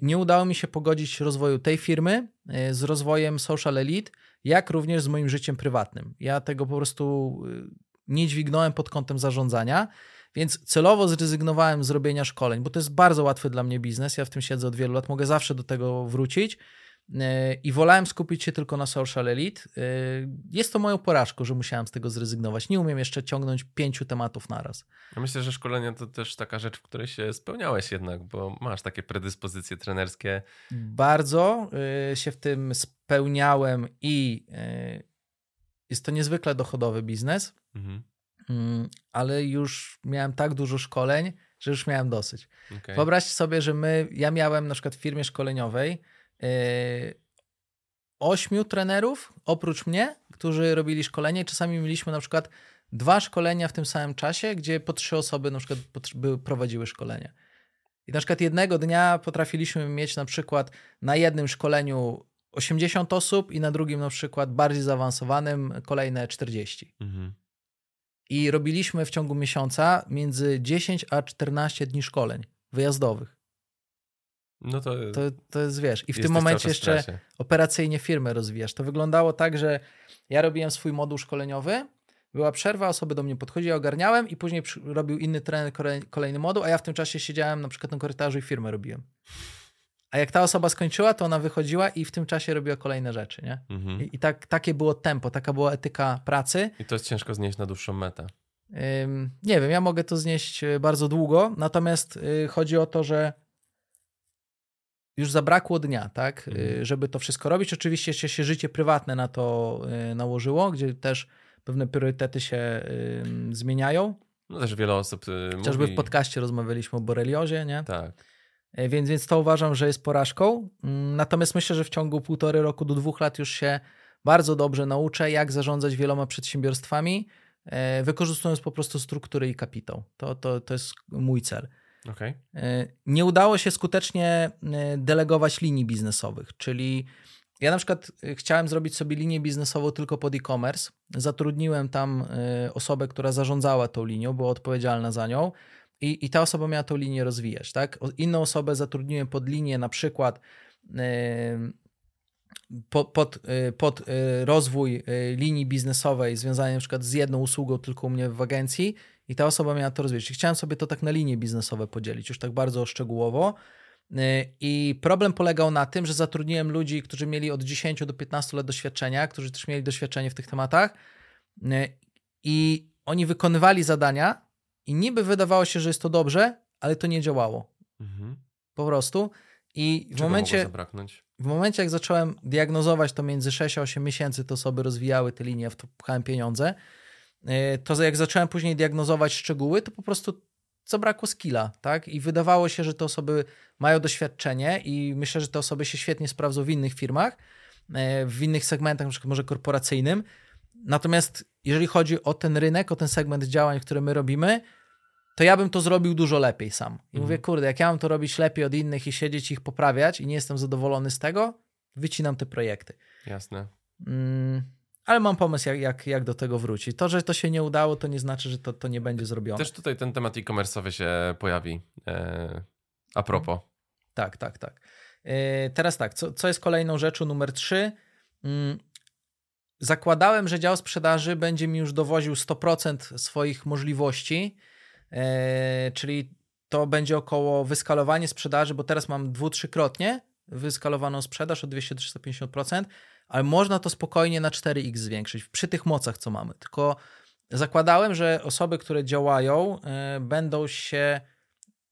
Nie udało mi się pogodzić rozwoju tej firmy z rozwojem Social Elite jak również z moim życiem prywatnym. Ja tego po prostu y, nie dźwignąłem pod kątem zarządzania, więc celowo zrezygnowałem z robienia szkoleń, bo to jest bardzo łatwy dla mnie biznes. Ja w tym siedzę od wielu lat, mogę zawsze do tego wrócić. Y, I wolałem skupić się tylko na social elite. Y, jest to moją porażką, że musiałem z tego zrezygnować. Nie umiem jeszcze ciągnąć pięciu tematów naraz. Ja myślę, że szkolenie to też taka rzecz, w której się spełniałeś jednak, bo masz takie predyspozycje trenerskie. Bardzo się w tym spełniałem i e, jest to niezwykle dochodowy biznes, mhm. Mm, ale już miałem tak dużo szkoleń, że już miałem dosyć. Okay. Wyobraźcie sobie, że my, ja miałem na przykład w firmie szkoleniowej e, ośmiu trenerów oprócz mnie, którzy robili szkolenie. Czasami mieliśmy na przykład dwa szkolenia w tym samym czasie, gdzie po trzy osoby na przykład prowadziły szkolenie. I na przykład jednego dnia potrafiliśmy mieć na przykład na jednym szkoleniu 80 osób i na drugim na przykład bardziej zaawansowanym kolejne 40. Mhm. I robiliśmy w ciągu miesiąca między 10 a 14 dni szkoleń wyjazdowych. No to, to, to jest, wiesz, i w tym momencie jeszcze operacyjnie firmę rozwijasz. To wyglądało tak, że ja robiłem swój moduł szkoleniowy, była przerwa, osoby do mnie podchodzi, ja ogarniałem i później robił inny trener kolejny moduł, a ja w tym czasie siedziałem na przykład na korytarzu i firmę robiłem. A jak ta osoba skończyła, to ona wychodziła i w tym czasie robiła kolejne rzeczy, nie? Mhm. I, i tak, takie było tempo, taka była etyka pracy. I to jest ciężko znieść na dłuższą metę. Ym, nie wiem, ja mogę to znieść e, bardzo długo, natomiast y, chodzi o to, że już zabrakło dnia, tak, y, mhm. żeby to wszystko robić. Oczywiście się, się życie prywatne na to y, nałożyło, gdzie też pewne priorytety się zmieniają. No też wiele osób Chociażby mówi... w podcaście rozmawialiśmy o boreliozie, nie? Tak. Więc, więc to uważam, że jest porażką. Mm, natomiast myślę, że w ciągu półtorej roku do dwóch lat już się bardzo dobrze nauczę, jak zarządzać wieloma przedsiębiorstwami, wykorzystując po prostu struktury i kapitał. To, to, to jest mój cel. Okay. E, nie udało się skutecznie delegować linii biznesowych, czyli ja na przykład chciałem zrobić sobie linię biznesową tylko pod e-commerce. Zatrudniłem tam osobę, która zarządzała tą linią, była odpowiedzialna za nią. I, I ta osoba miała tą linię rozwijać, tak? Inną osobę zatrudniłem pod linię na przykład pod, pod, pod rozwój linii biznesowej związanej na przykład z jedną usługą tylko u mnie w agencji i ta osoba miała to rozwijać. Chciałem sobie to tak na linie biznesowe podzielić, już tak bardzo szczegółowo. I problem polegał na tym, że zatrudniłem ludzi, którzy mieli od 10 do 15 lat doświadczenia, którzy też mieli doświadczenie w tych tematach i oni wykonywali zadania i niby wydawało się, że jest to dobrze, ale to nie działało. Mhm. Po prostu. I w momencie, w momencie, jak zacząłem diagnozować to między 6 a 8 miesięcy, te osoby rozwijały te linie, w to pchałem pieniądze, y, to jak zacząłem później diagnozować szczegóły, to po prostu zabrakło skilla, tak? I wydawało się, że te osoby mają doświadczenie i myślę, że te osoby się świetnie sprawdzą w innych firmach, y, w innych segmentach, na przykład może korporacyjnym. Natomiast jeżeli chodzi o ten rynek, o ten segment działań, które my robimy, to ja bym to zrobił dużo lepiej sam. I mhm. mówię, kurde, jak ja mam to robić lepiej od innych i siedzieć ich poprawiać i nie jestem zadowolony z tego, wycinam te projekty. Jasne. Mm, ale mam pomysł, jak, jak, jak do tego wrócić. To, że to się nie udało, to nie znaczy, że to, to nie będzie zrobione. Też tutaj ten temat e-commerce'owy się pojawi. E, a propos. Tak, tak, tak. E, teraz tak, co, co jest kolejną rzeczą numer trzy? Mm, zakładałem, że dział sprzedaży będzie mi już dowoził 100% swoich możliwości E, czyli to będzie około wyskalowanie sprzedaży, bo teraz mam dwu, trzykrotnie wyskalowaną sprzedaż o 200-350%, ale można to spokojnie na 4x zwiększyć przy tych mocach, co mamy. Tylko zakładałem, że osoby, które działają, e, będą się,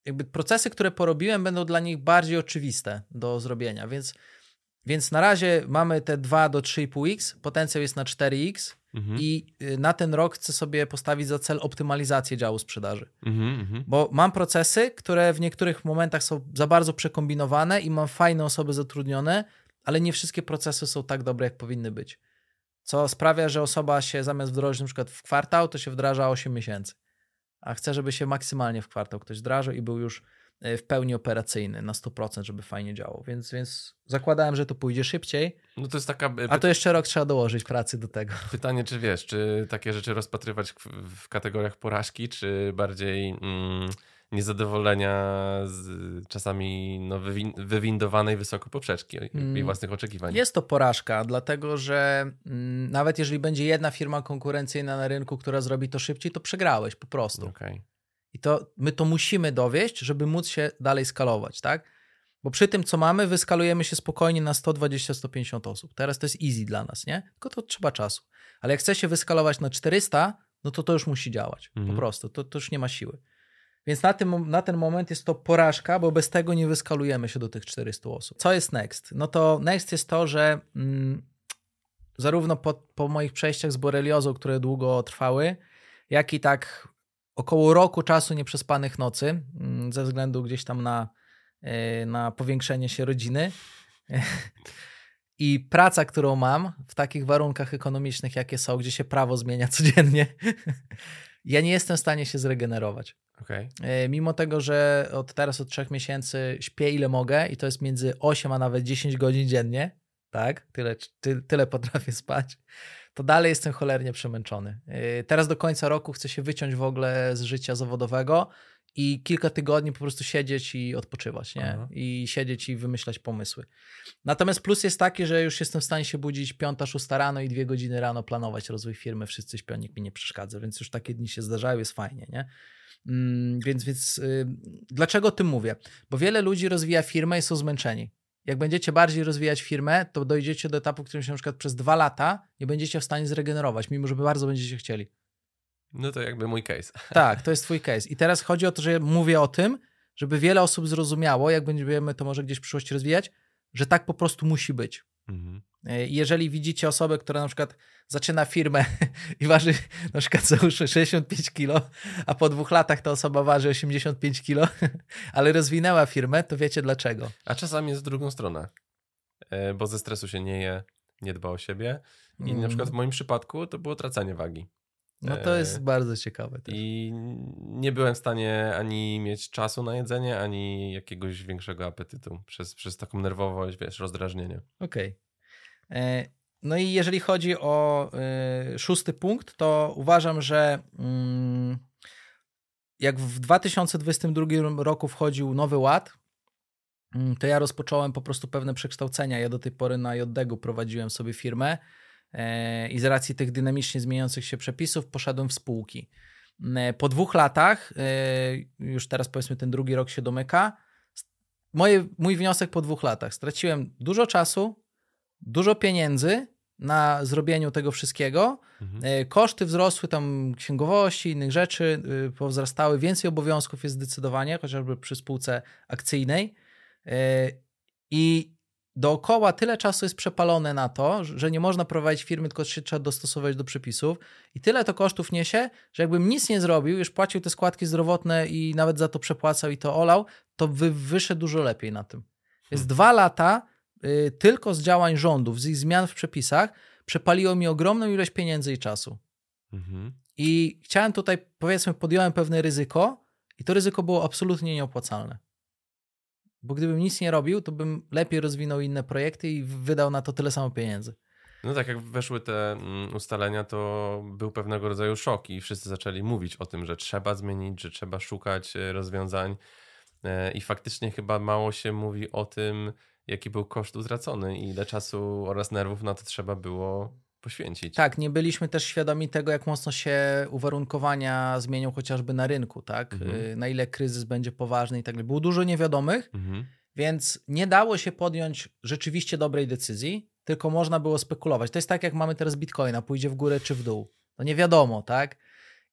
jakby procesy, które porobiłem, będą dla nich bardziej oczywiste do zrobienia, więc, więc na razie mamy te 2 do 3,5x, potencjał jest na 4x, Mhm. I y, na ten rok chcę sobie postawić za cel optymalizację działu sprzedaży. Mhm, mhm, Bo mam procesy, które w niektórych momentach są za bardzo przekombinowane i mam fajne osoby zatrudnione, ale nie wszystkie procesy są tak dobre, jak powinny być. Co sprawia, że osoba się zamiast wdrożyć na przykład w kwartał, to się wdraża 8 miesięcy. A chcę, żeby się maksymalnie w kwartał ktoś wdrażał i był już E, w pełni operacyjny na 100%, żeby fajnie działał. Więc, więc zakładałem, że to pójdzie szybciej. No to jest taka... A to jeszcze rok trzeba dołożyć pracy do tego. Pytanie, czy wiesz, czy takie rzeczy rozpatrywać w, w kategoriach porażki, czy bardziej mm, niezadowolenia z czasami no, wywin wywindowanej wysoko poprzeczki mm. i własnych oczekiwań? Jest to porażka, dlatego że mm, nawet jeżeli będzie jedna firma konkurencyjna na rynku, która zrobi to szybciej, to przegrałeś po prostu. Okay. I to my to musimy dowieść, żeby móc się dalej skalować, tak? Bo przy tym, co mamy, wyskalujemy się spokojnie na 120-150 osób. Teraz to jest easy dla nas, nie? Tylko to trzeba czasu. Ale jak chce się wyskalować na 400, no to to już musi działać. Mhm. Po prostu. To, to już nie ma siły. Więc na, tym, na ten moment jest to porażka, bo bez tego nie wyskalujemy się do tych 400 osób. Co jest next? No to next jest to, że mm, zarówno po, po moich przejściach z boreliozą, które długo trwały, jak i tak około roku czasu nieprzespanych nocy, mm, ze względu gdzieś tam na, e, na powiększenie się rodziny. I praca, którą mam w takich warunkach ekonomicznych, jakie są, gdzie się prawo zmienia codziennie, ja nie jestem w stanie się zregenerować. Okay. E, mimo tego, że od teraz od trzech miesięcy śpię ile mogę i to jest między 8 a nawet 10 godzin dziennie, tak? Tyle, ty, tyle potrafię spać to dalej jestem cholernie przemęczony. Yy, teraz do końca roku chcę się wyciąć w ogóle z życia zawodowego i kilka tygodni po prostu siedzieć i odpoczywać, nie? Aha. I siedzieć i wymyślać pomysły. Natomiast plus jest taki, że już jestem w stanie się budzić piąta, szósta rano i dwie godziny rano planować rozwój firmy, wszyscy śpią, nikt mi nie przeszkadza, więc już takie dni się zdarzają, jest fajnie, nie? Mm, więc, więc yy, dlaczego o tym mówię? Bo wiele ludzi rozwija firmę i są zmęczeni jak będziecie bardziej rozwijać firmę, to dojdziecie do etapu, w którym się na przykład przez dwa lata nie będziecie w stanie zregenerować, mimo że bardzo będziecie chcieli. No to jakby mój case. Tak, to jest twój case. I teraz chodzi o to, że mówię o tym, żeby wiele osób zrozumiało, jak będziemy to może gdzieś w przyszłości rozwijać, że tak po prostu musi być. Mhm. E, jeżeli widzicie osobę, która na przykład zaczyna firmę i waży na przykład załóżmy 65 kilo, a po dwóch latach ta osoba waży 85 kilo, ale rozwinęła firmę, to wiecie dlaczego. A czasami jest w drugą stronę, e, bo ze stresu się nie je, nie dba o siebie i mm. na przykład w moim przypadku to było tracenie wagi. No to jest e, bardzo ciekawe. Też. I nie byłem w stanie ani mieć czasu na jedzenie, ani jakiegoś większego apetytu przez, przez taką nerwowość, wiesz, rozdrażnienie. Okej. Okay. E, no i jeżeli chodzi o e, szósty punkt, to uważam, że mm, jak w 2022 roku wchodził nowy ład, mm, to ja rozpocząłem po prostu pewne przekształcenia. Ja do tej pory na JDG prowadziłem sobie firmę i z racji tych dynamicznie zmieniających się przepisów poszedłem w spółki. Mm, po dwóch latach, już teraz powiedzmy ten drugi rok się domyka, moje, mój wniosek po dwóch latach. Straciłem dużo czasu, dużo pieniędzy na zrobieniu tego wszystkiego. Mhm. E, koszty wzrosły tam księgowości, innych rzeczy, powzrastały, więcej obowiązków jest zdecydowanie, chociażby przy spółce akcyjnej. E, I dookoła tyle czasu jest przepalone na to, że nie można prowadzić firmy, tylko się trzeba dostosować do przepisów. I tyle to kosztów niesie, że jakbym nic nie zrobił, już płacił te składki zdrowotne i nawet za to przepłacał i to olał, to wy, wyszedł dużo lepiej na tym. Jest hmm. dwa lata y, tylko z działań rządów, z ich zmian w przepisach, przepaliło mi ogromną ilość pieniędzy i czasu. Mhm. I chciałem tutaj, powiedzmy, podjąłem pewne ryzyko, i to ryzyko było absolutnie nieopłacalne. Bo gdybym nic nie robił, to bym lepiej rozwinął inne projekty i wydał na to tyle samo pieniędzy. No tak, jak weszły te mm, ustalenia, to był pewnego rodzaju szok i wszyscy zaczęli mówić o tym, że trzeba zmienić, że trzeba szukać e, rozwiązań. E, I faktycznie chyba mało się mówi o tym, jaki był koszt utracony i ile czasu oraz nerwów na to trzeba było poświęcić. Tak, nie byliśmy też świadomi tego, jak mocno się uwarunkowania zmienią chociażby na rynku, tak? Mhm. Y, na ile kryzys będzie poważny i tak dalej. Było dużo niewiadomych, mhm. więc nie dało się podjąć rzeczywiście dobrej decyzji, tylko można było spekulować. To jest tak, jak mamy teraz Bitcoina, pójdzie w górę czy w dół. No nie wiadomo, tak?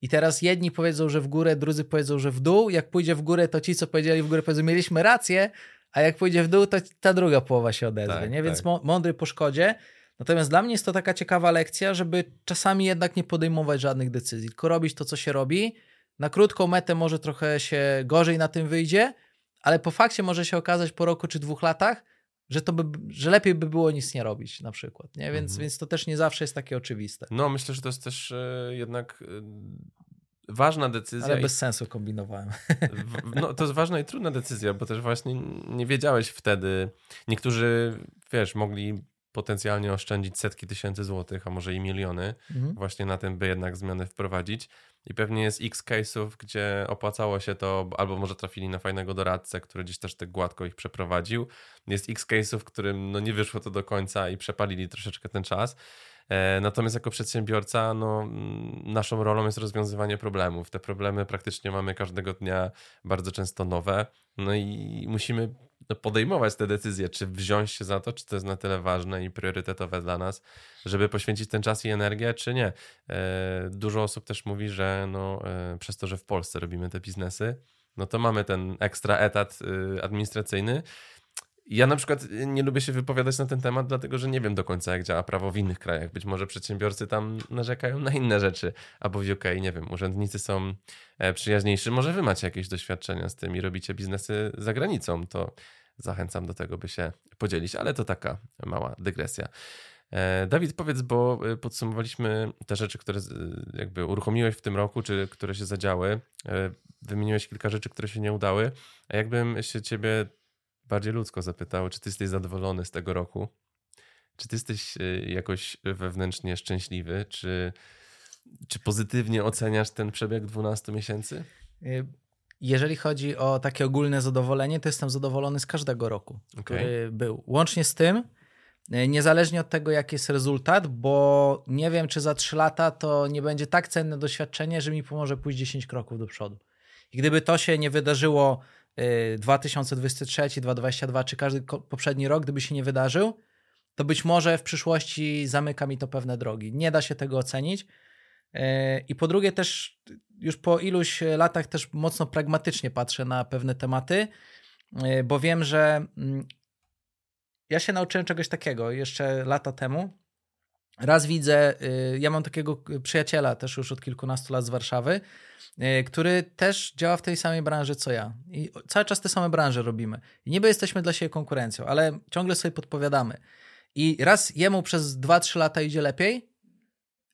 I teraz jedni powiedzą, że w górę, drudzy powiedzą, że w dół. Jak pójdzie w górę, to ci, co powiedzieli w górę, powiedzą, mieliśmy rację, a jak pójdzie w dół, to ta druga połowa się odezwie, tak, nie? Więc tak. mądry po szkodzie. Natomiast dla mnie jest to taka ciekawa lekcja, żeby czasami jednak nie podejmować żadnych decyzji, tylko robić to, co się robi. Na krótką metę może trochę się gorzej na tym wyjdzie, ale po fakcie może się okazać po roku czy dwóch latach, że, to by, że lepiej by było nic nie robić na przykład, nie? Więc, mhm. więc to też nie zawsze jest takie oczywiste. No, myślę, że to jest też e, jednak e, ważna decyzja. Ale bez i... sensu kombinowałem. No, to jest ważna i trudna decyzja, bo też właśnie nie wiedziałeś wtedy. Niektórzy, wiesz, mogli potencjalnie oszczędzić setki tysięcy złotych, a może i miliony, mhm. właśnie na tym, by jednak zmiany wprowadzić. I pewnie jest x case'ów, gdzie opłacało się to, albo może trafili na fajnego doradcę, który gdzieś też tak gładko ich przeprowadził. Jest x case'ów, w którym no nie wyszło to do końca i przepalili troszeczkę ten czas. E, natomiast jako przedsiębiorca, no, mm, naszą rolą jest rozwiązywanie problemów. Te problemy praktycznie mamy każdego dnia, bardzo często nowe. No i musimy no, podejmować te decyzje, czy wziąć się za to, czy to jest na tyle ważne i priorytetowe dla nas, żeby poświęcić ten czas i energię, czy nie. E, dużo osób też mówi, że no, e, przez to, że w Polsce robimy te biznesy, no to mamy ten ekstra etat y, administracyjny, ja na przykład nie lubię się wypowiadać na ten temat, dlatego że nie wiem do końca, jak działa prawo w innych krajach. Być może przedsiębiorcy tam narzekają na inne rzeczy, albo w UK, nie wiem, urzędnicy są e, przyjaźniejsi. Może wy macie jakieś doświadczenia z tym i robicie biznesy za granicą, to zachęcam do tego, by się podzielić, ale to taka mała dygresja. E, Dawid, powiedz, bo e, podsumowaliśmy te rzeczy, które jakby uruchomiłeś w tym roku, czy które się zadziały. Wymieniłeś kilka rzeczy, które się nie udały. A jakbym się ciebie bardziej ludzko zapytał, czy ty jesteś zadowolony z tego roku? Czy ty jesteś y, jakoś wewnętrznie szczęśliwy? Czy, czy pozytywnie oceniasz ten przebieg 12 miesięcy? Y, jeżeli chodzi o takie ogólne zadowolenie, to jestem zadowolony z każdego roku, okay. który był. Łącznie z tym, y, niezależnie od tego, jaki jest rezultat, bo nie wiem, czy za 3 lata to nie będzie tak cenne doświadczenie, że mi pomoże pójść 10 kroków do przodu. I gdyby to się nie wydarzyło 2023, 2022 czy każdy poprzedni rok, gdyby się nie wydarzył, to być może w przyszłości zamyka mi to pewne drogi. Nie da się tego ocenić. E, I po drugie, też już po iluś latach też mocno pragmatycznie patrzę na pewne tematy, e, bo wiem, że mm, ja się nauczyłem czegoś takiego jeszcze lata temu. Raz widzę, y, ja mam takiego przyjaciela też już od kilkunastu lat z Warszawy, y, który też działa w tej samej branży co ja. I cały czas te same branże robimy. I niby jesteśmy dla siebie konkurencją, ale ciągle sobie podpowiadamy. I raz jemu przez 2-3 lata idzie lepiej,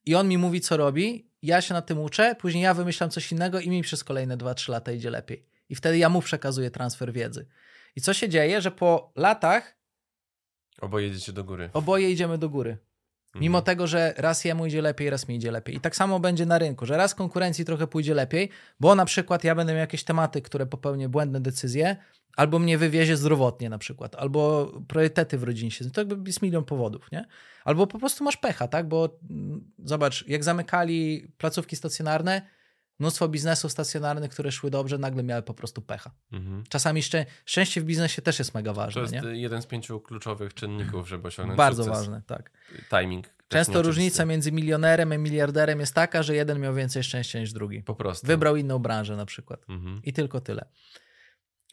i on mi mówi, co robi, ja się na tym uczę, później ja wymyślam coś innego i mi przez kolejne 2-3 lata idzie lepiej. I wtedy ja mu przekazuję transfer wiedzy. I co się dzieje, że po latach. Oboje idziecie do góry. Oboje idziemy do góry. Mimo mhm. tego, że raz jemu idzie lepiej, raz mi idzie lepiej. I tak samo będzie na rynku, że raz konkurencji trochę pójdzie lepiej, bo na przykład ja będę miał jakieś tematy, które popełnię błędne decyzje, albo mnie wywiezie zdrowotnie na przykład, albo priorytety w rodzinie się, to jakby jest milion powodów, nie? Albo po prostu masz pecha, tak? Bo mm, zobacz, jak zamykali placówki stacjonarne, mnóstwo biznesów stacjonarnych, które szły dobrze, nagle miały po prostu pecha. Mhm. Czasami szczę szczęście w biznesie też jest mega ważne. To jest nie? jeden z pięciu kluczowych czynników, żeby osiągnąć Bardzo sukces. ważne, tak. Timing. Często różnica między milionerem a miliarderem jest taka, że jeden miał więcej szczęścia niż drugi. Po prostu. Wybrał inną branżę na przykład. Mhm. I tylko tyle.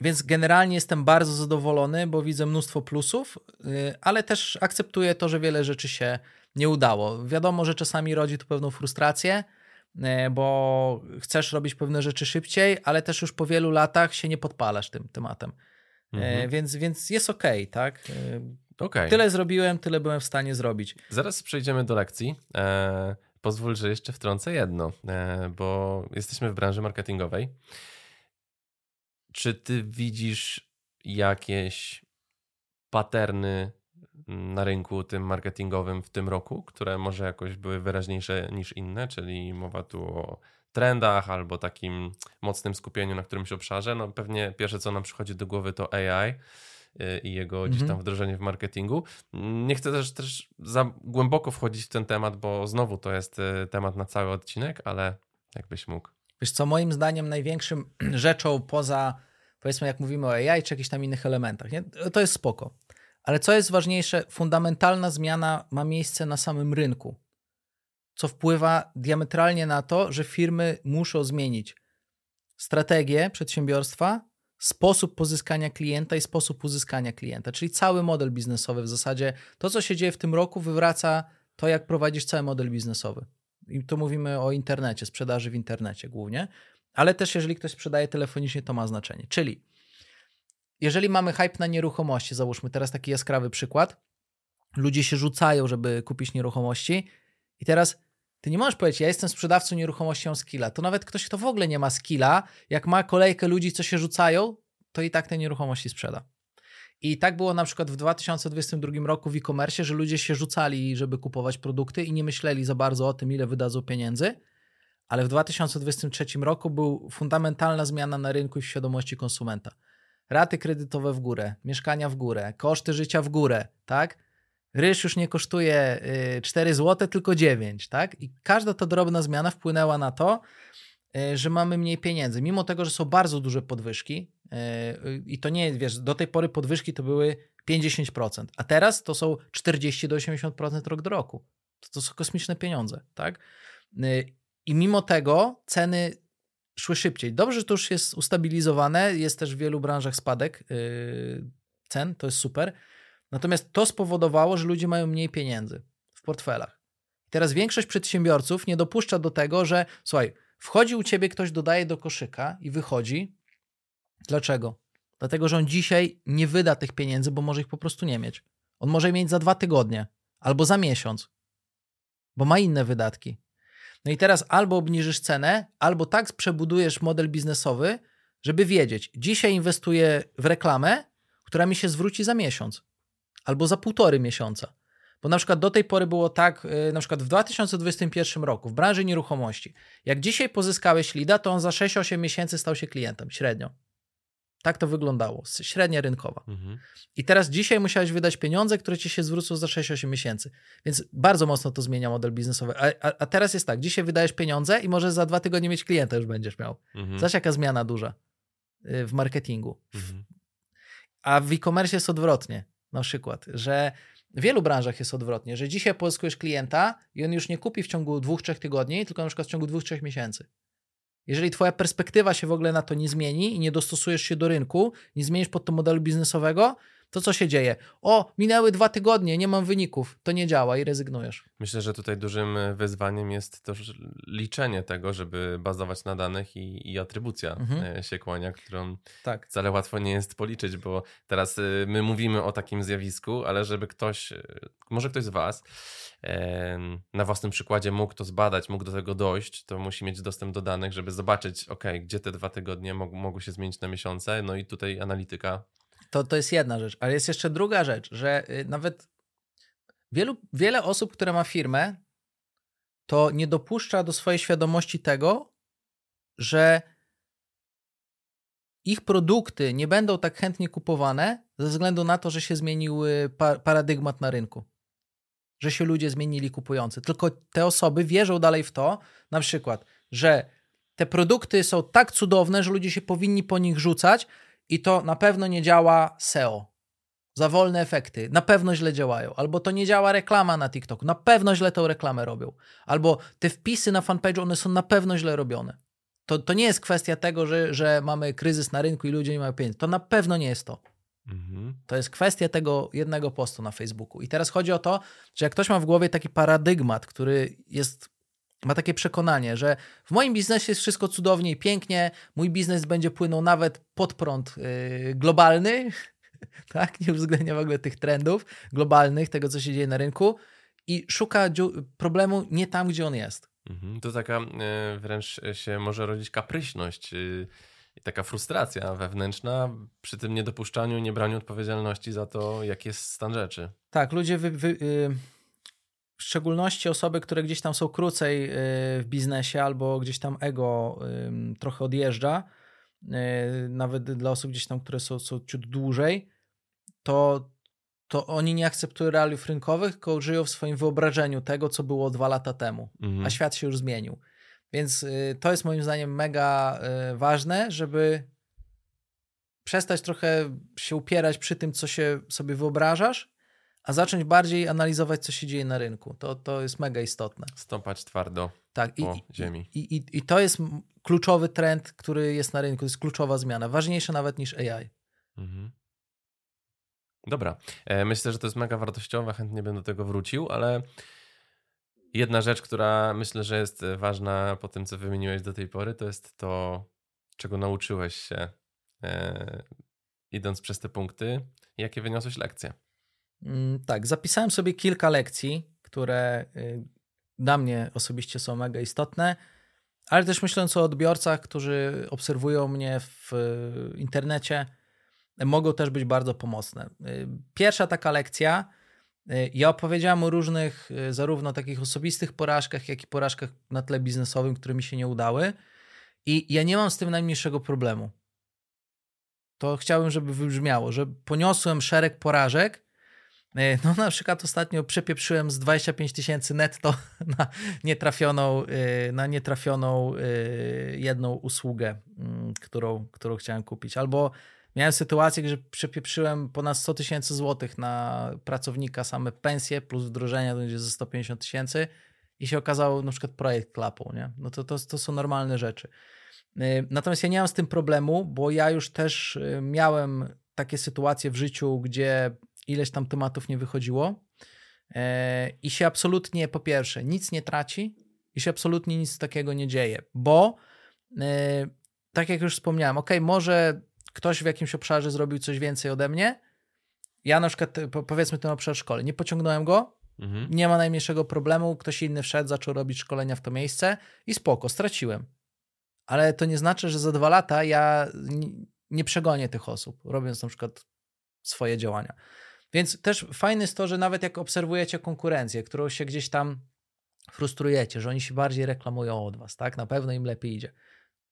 Więc generalnie jestem bardzo zadowolony, bo widzę mnóstwo plusów, y, ale też akceptuję to, że wiele rzeczy się nie udało. Wiadomo, że czasami rodzi to pewną frustrację, bo chcesz robić pewne rzeczy szybciej, ale też już po wielu latach się nie podpalasz tym tematem. Y, mhm. Więc, więc jest ok, tak? Okay. Tyle zrobiłem, tyle byłem w stanie zrobić. Zaraz przejdziemy do lekcji. E, pozwól, że jeszcze wtrącę jedno, e, bo jesteśmy w branży marketingowej. Czy ty widzisz jakieś paterny na rynku tym marketingowym w tym roku, które może jakoś były wyraźniejsze niż inne, czyli mowa tu o trendach albo takim mocnym skupieniu na którymś obszarze. No pewnie pierwsze co nam przychodzi do głowy to AI y, i jego mhm. gdzieś tam mhm. wdrożenie w marketingu. Nie chcę też, też za głęboko wchodzić w ten temat, bo znowu to jest y, temat na cały odcinek, ale jakbyś mógł. Wiesz co, moim zdaniem największym rzeczą poza, powiedzmy jak mówimy o AI czy jakichś tam innych elementach, nie? to jest spoko. Ale co jest ważniejsze, fundamentalna zmiana ma miejsce na samym rynku, co wpływa diametralnie na to, że firmy muszą zmienić strategię przedsiębiorstwa, sposób pozyskania klienta i sposób uzyskania klienta, czyli cały model biznesowy w zasadzie. To, co się dzieje w tym roku, wywraca to, jak prowadzisz cały model biznesowy. I tu mówimy o internecie, sprzedaży w internecie głównie, ale też jeżeli ktoś sprzedaje telefonicznie, to ma znaczenie. Czyli jeżeli mamy hype na nieruchomości, załóżmy teraz taki jaskrawy przykład, ludzie się rzucają, żeby kupić nieruchomości i teraz ty nie możesz powiedzieć, ja jestem sprzedawcą nieruchomości, mam skilla. To nawet ktoś, kto w ogóle nie ma skilla, jak ma kolejkę ludzi, co się rzucają, to i tak te nieruchomości sprzeda. I tak było na przykład w 2022 roku w e-commerce, że ludzie się rzucali, żeby kupować produkty i nie myśleli za bardzo o tym, ile wydadzą pieniędzy, ale w 2023 roku był fundamentalna zmiana na rynku i w świadomości konsumenta. Raty kredytowe w górę, mieszkania w górę, koszty życia w górę, tak? Ryż już nie kosztuje 4 zł, tylko 9, tak? I każda ta drobna zmiana wpłynęła na to, y, że mamy mniej pieniędzy. Mimo tego, że są bardzo duże podwyżki, i to nie, wiesz, do tej pory podwyżki to były 50%, a teraz to są 40 do 80% rok do roku. To, to są kosmiczne pieniądze, tak? I mimo tego ceny szły szybciej. Dobrze, że to już jest ustabilizowane, jest też w wielu branżach spadek yy, cen, to jest super. Natomiast to spowodowało, że ludzie mają mniej pieniędzy w portfelach. Teraz większość przedsiębiorców nie dopuszcza do tego, że słuchaj, wchodzi u ciebie ktoś, dodaje do koszyka i wychodzi, Dlaczego? Dlatego, że on dzisiaj nie wyda tych pieniędzy, bo może ich po prostu nie mieć. On może mieć za dwa tygodnie albo za miesiąc, bo ma inne wydatki. No i teraz albo obniżysz cenę, albo tak przebudujesz model biznesowy, żeby wiedzieć, dzisiaj inwestuję w reklamę, która mi się zwróci za miesiąc albo za półtory miesiąca. Bo na przykład do tej pory było tak, y, na przykład w 2021 roku w branży nieruchomości, jak dzisiaj pozyskałeś lida, to on za 6-8 miesięcy stał się klientem średnio. Tak to wyglądało, średnia rynkowa. Mhm. I teraz dzisiaj musiałeś wydać pieniądze, które ci się zwrócą za 6-8 miesięcy. Więc bardzo mocno to zmienia model biznesowy. A, a, a, teraz jest tak, dzisiaj wydajesz pieniądze i może za dwa tygodnie mieć klienta już będziesz miał. Mhm. Zobacz jaka zmiana duża y, w marketingu. Mhm. A w e-commerce jest odwrotnie. Na przykład, że w wielu branżach jest odwrotnie, że dzisiaj pozyskujesz klienta i on już nie kupi w ciągu dwóch, trzech tygodni, tylko na przykład w ciągu dwóch, trzech miesięcy. Jeżeli twoja perspektywa się w ogóle na to nie zmieni i nie dostosujesz się do rynku, nie zmienisz pod to modelu biznesowego, to co się dzieje? O, minęły dwa tygodnie, nie mam wyników, to nie działa i rezygnujesz. Myślę, że tutaj dużym wyzwaniem jest też liczenie tego, żeby bazować na danych i, i atrybucja mhm. E, się kłania, którą tak. wcale łatwo nie jest policzyć, bo teraz e, my mówimy o takim zjawisku, ale żeby ktoś, e, może ktoś z Was na własnym przykładzie mógł to zbadać, mógł do tego dojść, to musi mieć dostęp do danych, żeby zobaczyć, ok, gdzie te dwa tygodnie mogły się zmienić na miesiące, no i tutaj analityka to, to jest jedna rzecz, ale jest jeszcze druga rzecz, że y, nawet Wielu, wiele osób, które ma firmę, to nie dopuszcza do swojej świadomości tego, że ich produkty nie będą tak chętnie kupowane ze względu na to, że się zmienił paradygmat na rynku. Że się ludzie zmienili kupujący. Tylko te osoby wierzą dalej w to, na przykład, że te produkty są tak cudowne, że ludzie się powinni po nich rzucać i to na pewno nie działa SEO. Za wolne efekty, na pewno źle działają. Albo to nie działa reklama na TikToku, na pewno źle tą reklamę robią. Albo te wpisy na fanpage, one są na pewno źle robione. To, to nie jest kwestia tego, że, że mamy kryzys na rynku i ludzie nie mają pieniędzy. To na pewno nie jest to. Mhm. To jest kwestia tego jednego postu na Facebooku. I teraz chodzi o to, że jak ktoś ma w głowie taki paradygmat, który jest, ma takie przekonanie, że w moim biznesie jest wszystko cudownie i pięknie, mój biznes będzie płynął nawet pod prąd yy, globalny, tak? Nie uwzględnia w ogóle tych trendów globalnych, tego co się dzieje na rynku i szuka problemu nie tam, gdzie on jest. Mhm. To taka e, wręcz się może rodzić kapryśność y, i taka frustracja wewnętrzna przy tym niedopuszczaniu niebraniu odpowiedzialności za to, jaki jest stan rzeczy. Tak, ludzie, wy, wy, y, w szczególności osoby, które gdzieś tam są krócej y, w biznesie albo gdzieś tam ego trochę odjeżdża, nawet dla osób gdzieś tam, które są, są ciut dłużej, to to oni nie akceptują realiów rynkowych, tylko żyją w swoim wyobrażeniu tego, co było dwa lata temu, mhm. a świat się już zmienił. Więc y, to jest moim zdaniem mega y, ważne, żeby przestać trochę się upierać przy tym, co się sobie wyobrażasz, a zacząć bardziej analizować, co się dzieje na rynku. To, to jest mega istotne. Stąpać twardo tak, po i, ziemi. I, i, I to jest kluczowy trend, który jest na rynku. To jest kluczowa zmiana. Ważniejsza nawet niż AI. Mhm. Dobra. E, myślę, że to jest mega wartościowe, chętnie bym do tego wrócił, ale jedna rzecz, która myślę, że jest ważna po tym, co wymieniłeś do tej pory, to jest to, czego nauczyłeś się e, idąc przez te punkty. Jakie wyniosłeś lekcje? Mm, tak, zapisałem sobie kilka lekcji, które y, dla mnie osobiście są mega istotne, ale też myśląc o odbiorcach, którzy obserwują mnie w y, internecie, mogą też być bardzo pomocne. Y, pierwsza taka lekcja, ja opowiedziałem o różnych, zarówno takich osobistych porażkach, jak i porażkach na tle biznesowym, które mi się nie udały. I ja nie mam z tym najmniejszego problemu. To chciałbym, żeby wybrzmiało, że poniosłem szereg porażek. No, na przykład ostatnio przepieprzyłem z 25 tysięcy netto na nietrafioną, na nietrafioną jedną usługę, mm, którą, którą chciałem kupić. Albo Miałem sytuację, że przepieprzyłem ponad 100 tysięcy złotych na pracownika, same pensje plus wdrożenia to będzie ze 150 tysięcy i się okazało na przykład projekt klapą, nie? No to, to, to są normalne rzeczy. Natomiast ja nie mam z tym problemu, bo ja już też miałem takie sytuacje w życiu, gdzie ileś tam tematów nie wychodziło y, i się absolutnie, po pierwsze, nic nie traci i się absolutnie nic takiego nie dzieje, bo tak jak już wspomniałem, ok, może ktoś w jakimś obszarze zrobił coś więcej ode mnie, ja na przykład, powiedzmy ten obszar szkoły, nie pociągnąłem go, mhm. nie ma najmniejszego problemu, ktoś inny wszedł, zaczął robić szkolenia w to miejsce i spoko, straciłem. Ale to nie znaczy, że za dwa lata ja nie przegonię tych osób, robiąc na przykład swoje działania. Więc też fajne jest to, że nawet jak obserwujecie konkurencję, którą się gdzieś tam frustrujecie, że oni się bardziej reklamują od was, tak? Na pewno im lepiej idzie.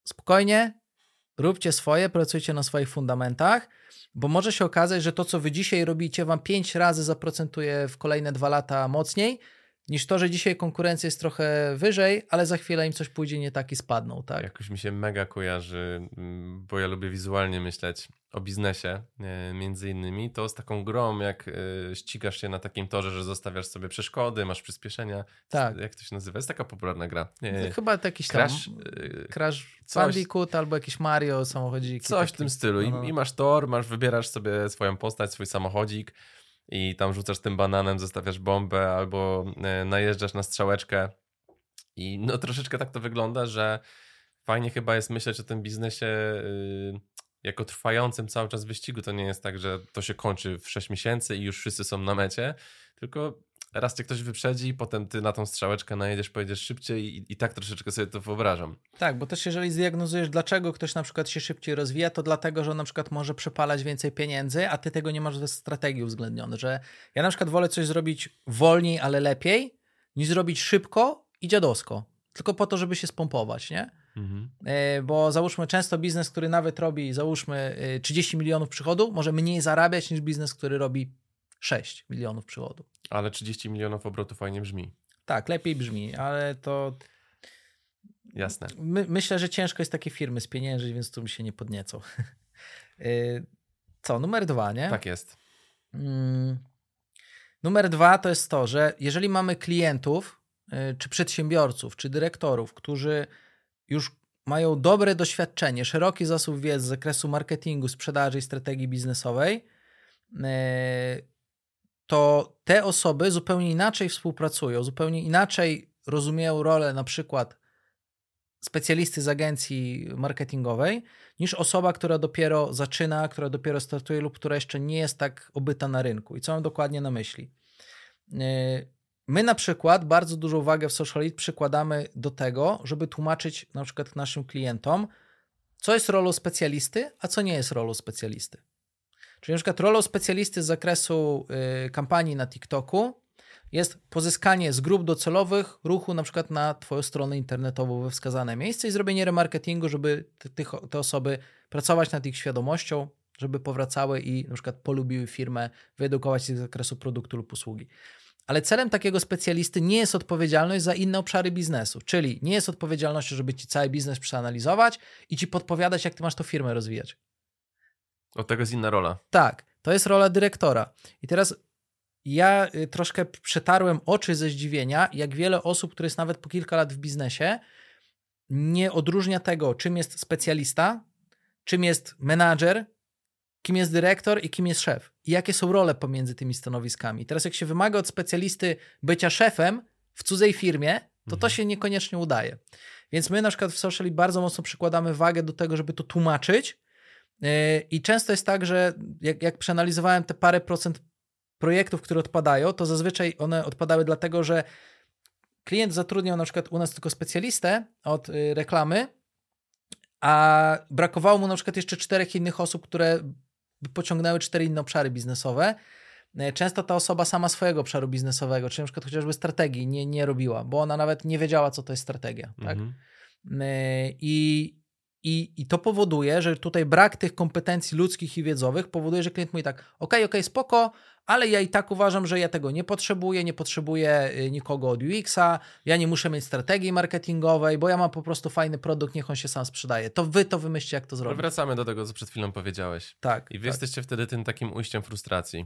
Spokojnie, Róbcie swoje, pracujcie na swoich fundamentach, bo może się okazać, że to, co wy dzisiaj robicie, wam pięć razy zaprocentuje w kolejne dwa lata mocniej, niż to, że dzisiaj konkurencja jest trochę wyżej, ale za chwilę im coś pójdzie nie tak i spadną, tak? Jakoś mi się mega kojarzy, mm, bo ja lubię wizualnie myśleć o biznesie e, między innymi, to z taką grą, jak e, ścigasz się na takim torze, że zostawiasz sobie przeszkody, masz przyspieszenia. Tak. Jak to się nazywa? Jest taka popularna gra. Nie, Chyba jakiś Crash, tam e, Crash coś, Bandicoot albo jakiś Mario samochodzik. Coś taki. w tym stylu. I, no. I masz tor, masz, wybierasz sobie swoją postać, swój samochodzik i tam rzucasz tym bananem, zostawiasz bombę albo najeżdżasz na strzałeczkę i no troszeczkę tak to wygląda, że fajnie chyba jest myśleć o tym biznesie y, jako trwającym cały czas wyścigu. To nie jest tak, że to się kończy w 6 miesięcy i już wszyscy są na mecie, tylko raz cię ktoś wyprzedzi, potem ty na tą strzałeczkę najedziesz, pojedziesz szybciej i, i tak troszeczkę sobie to wyobrażam. Tak, bo też jeżeli zdiagnozujesz, dlaczego ktoś na przykład się szybciej rozwija, to dlatego, że on na przykład może przepalać więcej pieniędzy, a ty tego nie masz w strategii uwzględnione, że ja na przykład wolę coś zrobić wolniej, ale lepiej, niż zrobić szybko i dziadowsko, tylko po to, żeby się spompować, nie? Mhm. E, bo załóżmy często biznes, który nawet robi, załóżmy 30 e, milionów przychodu, może mniej zarabiać niż biznes, który robi 6 milionów przychodu. Ale 30 milionów obrotu fajnie brzmi. Tak, lepiej brzmi, ale to. Jasne. My, myślę, że ciężko jest takie firmy spieniężyć, więc tu mi się nie podniecą. Y, co, numer dwa, nie? Tak jest. Mm. Numer dwa to jest to, że jeżeli mamy klientów, y, czy przedsiębiorców, czy dyrektorów, którzy już mają dobre doświadczenie, szeroki zasób wiedzy z zakresu marketingu, sprzedaży i strategii biznesowej, y, to te osoby zupełnie inaczej współpracują, zupełnie inaczej rozumieją rolę na przykład specjalisty z agencji marketingowej, niż osoba, która dopiero zaczyna, która dopiero startuje lub która jeszcze nie jest tak obyta na rynku. I co mam dokładnie na myśli? Yy, my na przykład bardzo dużą uwagę w Social przykładamy do tego, żeby tłumaczyć na przykład naszym klientom, co jest rolą specjalisty, a co nie jest rolą specjalisty. Czyli na przykład rolą specjalisty z zakresu y, kampanii na TikToku jest pozyskanie z grup docelowych ruchu na przykład na Twoją stronę internetową we wskazane miejsce i zrobienie remarketingu, żeby te, te osoby pracować nad ich świadomością, żeby powracały i na przykład polubiły firmę, wyedukować ich z zakresu produktu lub usługi. Ale celem takiego specjalisty nie jest odpowiedzialność za inne obszary biznesu, czyli nie jest odpowiedzialnością, żeby ci cały biznes przeanalizować i ci podpowiadać, jak ty masz tą firmę rozwijać. Od tego jest inna rola. Tak, to jest rola dyrektora. I teraz ja y, troszkę przetarłem oczy ze zdziwienia, jak wiele osób, które jest nawet po kilka lat w biznesie, nie odróżnia tego, czym jest specjalista, czym jest menadżer, kim jest dyrektor i kim jest szef. I jakie są role pomiędzy tymi stanowiskami. Teraz, jak się wymaga od specjalisty bycia szefem w cudzej firmie, to to mhm. się niekoniecznie udaje. Więc my na przykład w Socially bardzo mocno przykładamy wagę do tego, żeby to tłumaczyć, I często jest tak, że jak, jak przeanalizowałem te parę procent projektów, które odpadają, to zazwyczaj one odpadały dlatego, że klient zatrudniał na przykład u nas tylko specjalistę od y, reklamy, a brakowało mu na przykład jeszcze czterech innych osób, które pociągnęły cztery inne obszary biznesowe. Yy, często ta osoba sama swojego obszaru biznesowego, czy na przykład chociażby strategii nie, nie robiła, bo ona nawet nie wiedziała, co to jest strategia. Tak? Mhm. Yy, I, i, I to powoduje, że tutaj brak tych kompetencji ludzkich i wiedzowych powoduje, że klient mówi tak, ok, ok, spoko, ale ja i tak uważam, że ja tego nie potrzebuję, nie potrzebuję y, nikogo od UX-a, ja nie muszę mieć strategii marketingowej, bo ja mam po prostu fajny produkt, niech on się sam sprzedaje. To wy to wymyślcie, jak to zrobić. Wracamy do tego, co przed chwilą powiedziałeś. Tak. I wy tak. jesteście wtedy tym takim ujściem frustracji.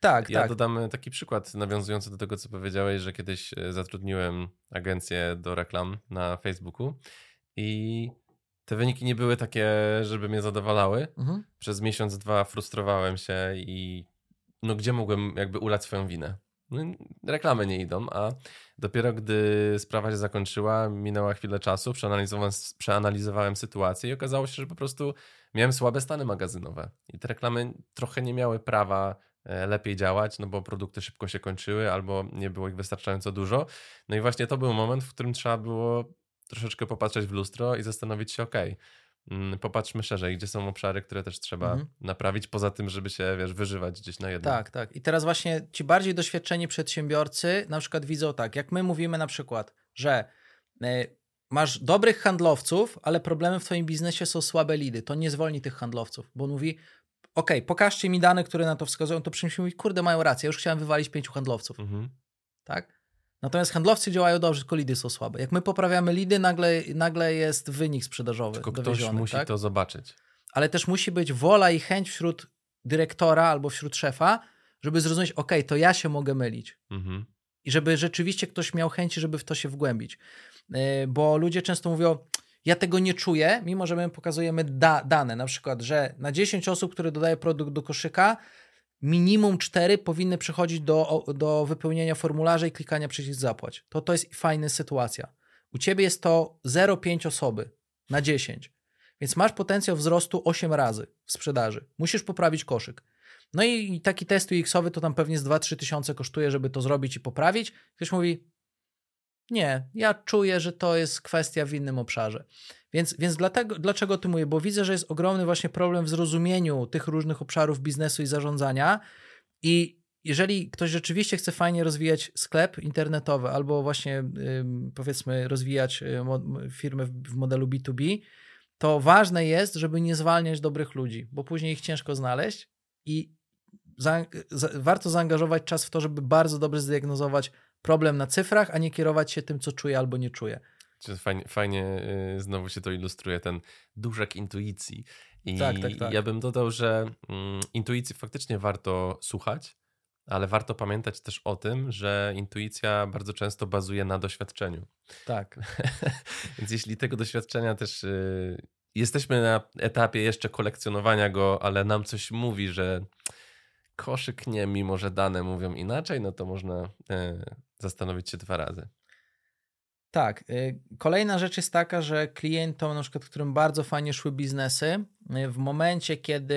Tak, ja tak. dodam taki przykład nawiązujący do tego, co powiedziałeś, że kiedyś e, zatrudniłem agencję do reklam na Facebooku i te wyniki nie były takie, żeby mnie zadowalały. Mhm. Przez miesiąc, dwa frustrowałem się i no gdzie mogłem jakby ulać swoją winę? No, reklamy nie idą, a dopiero gdy sprawa się zakończyła, minęła chwilę czasu, przeanalizowałem, przeanalizowałem sytuację i okazało się, że po prostu miałem słabe stany magazynowe i te reklamy trochę nie miały prawa e, lepiej działać, no bo produkty szybko się kończyły albo nie było ich wystarczająco dużo. No i właśnie to był moment, w którym trzeba było troszeczkę popatrzeć w lustro i zastanowić się, ok, mm, popatrzmy szerzej, gdzie są obszary, które też trzeba mhm. naprawić, poza tym, żeby się, wiesz, wyżywać gdzieś na jedno. Tak, tak. I teraz właśnie ci bardziej doświadczeni przedsiębiorcy na przykład widzą tak, jak my mówimy na przykład, że e, masz dobrych handlowców, ale problemem w twoim biznesie są słabe lidy, to nie zwolni tych handlowców, bo on mówi, ok, pokażcie mi dane, które na to wskazują, to przyjmie mówi, kurde, mają rację, już chciałem wywalić pięciu handlowców. Mhm. Tak? Natomiast handlowcy działają dobrze, tylko lidy są słabe. Jak my poprawiamy lidy, nagle, nagle jest wynik sprzedażowy. Tylko ktoś musi tak? to zobaczyć. Ale też musi być wola i chęć wśród dyrektora albo wśród szefa, żeby zrozumieć, ok, to ja się mogę mylić. Mhm. I żeby rzeczywiście ktoś miał chęci, żeby w to się wgłębić. E, bo ludzie często mówią, ja tego nie czuję, mimo że my pokazujemy da dane, na przykład, że na 10 osób, które dodaje produkt do koszyka, minimum cztery powinny przychodzić do, do wypełnienia formularza i klikania przycisk zapłać. To to jest fajna sytuacja. U ciebie jest to 0,5 osoby na 10. Więc masz potencjał wzrostu 8 razy w sprzedaży. Musisz poprawić koszyk. No i taki test UX-owy to tam pewnie z 2-3 tysiące kosztuje, żeby to zrobić i poprawić. Ktoś mówi, nie, ja czuję, że to jest kwestia w innym obszarze. Więc, więc dlatego, dlaczego ty mówię? Bo widzę, że jest ogromny właśnie problem w zrozumieniu tych różnych obszarów biznesu i zarządzania i jeżeli ktoś rzeczywiście chce fajnie rozwijać sklep internetowy albo właśnie powiedzmy rozwijać y, firmę w modelu B2B, to ważne jest, żeby nie zwalniać dobrych ludzi, bo później ich ciężko znaleźć i za, za, warto zaangażować czas w to, żeby bardzo dobrze zdiagnozować problem na cyfrach, a nie kierować się tym, co czuje albo nie czuje. Fajnie, fajnie y, znowu się to ilustruje, ten dużek intuicji. I tak, tak, tak. ja bym dodał, że mm, intuicji faktycznie warto słuchać, ale warto pamiętać też o tym, że intuicja bardzo często bazuje na doświadczeniu. Tak. Więc jeśli tego doświadczenia też y, jesteśmy na etapie jeszcze kolekcjonowania go, ale nam coś mówi, że koszyk nie, mimo że dane mówią inaczej, no to można y, zastanowić się dwa razy. Tak. Y, kolejna rzecz jest taka, że klientom, na przykład, którym bardzo fajnie szły biznesy, w momencie, kiedy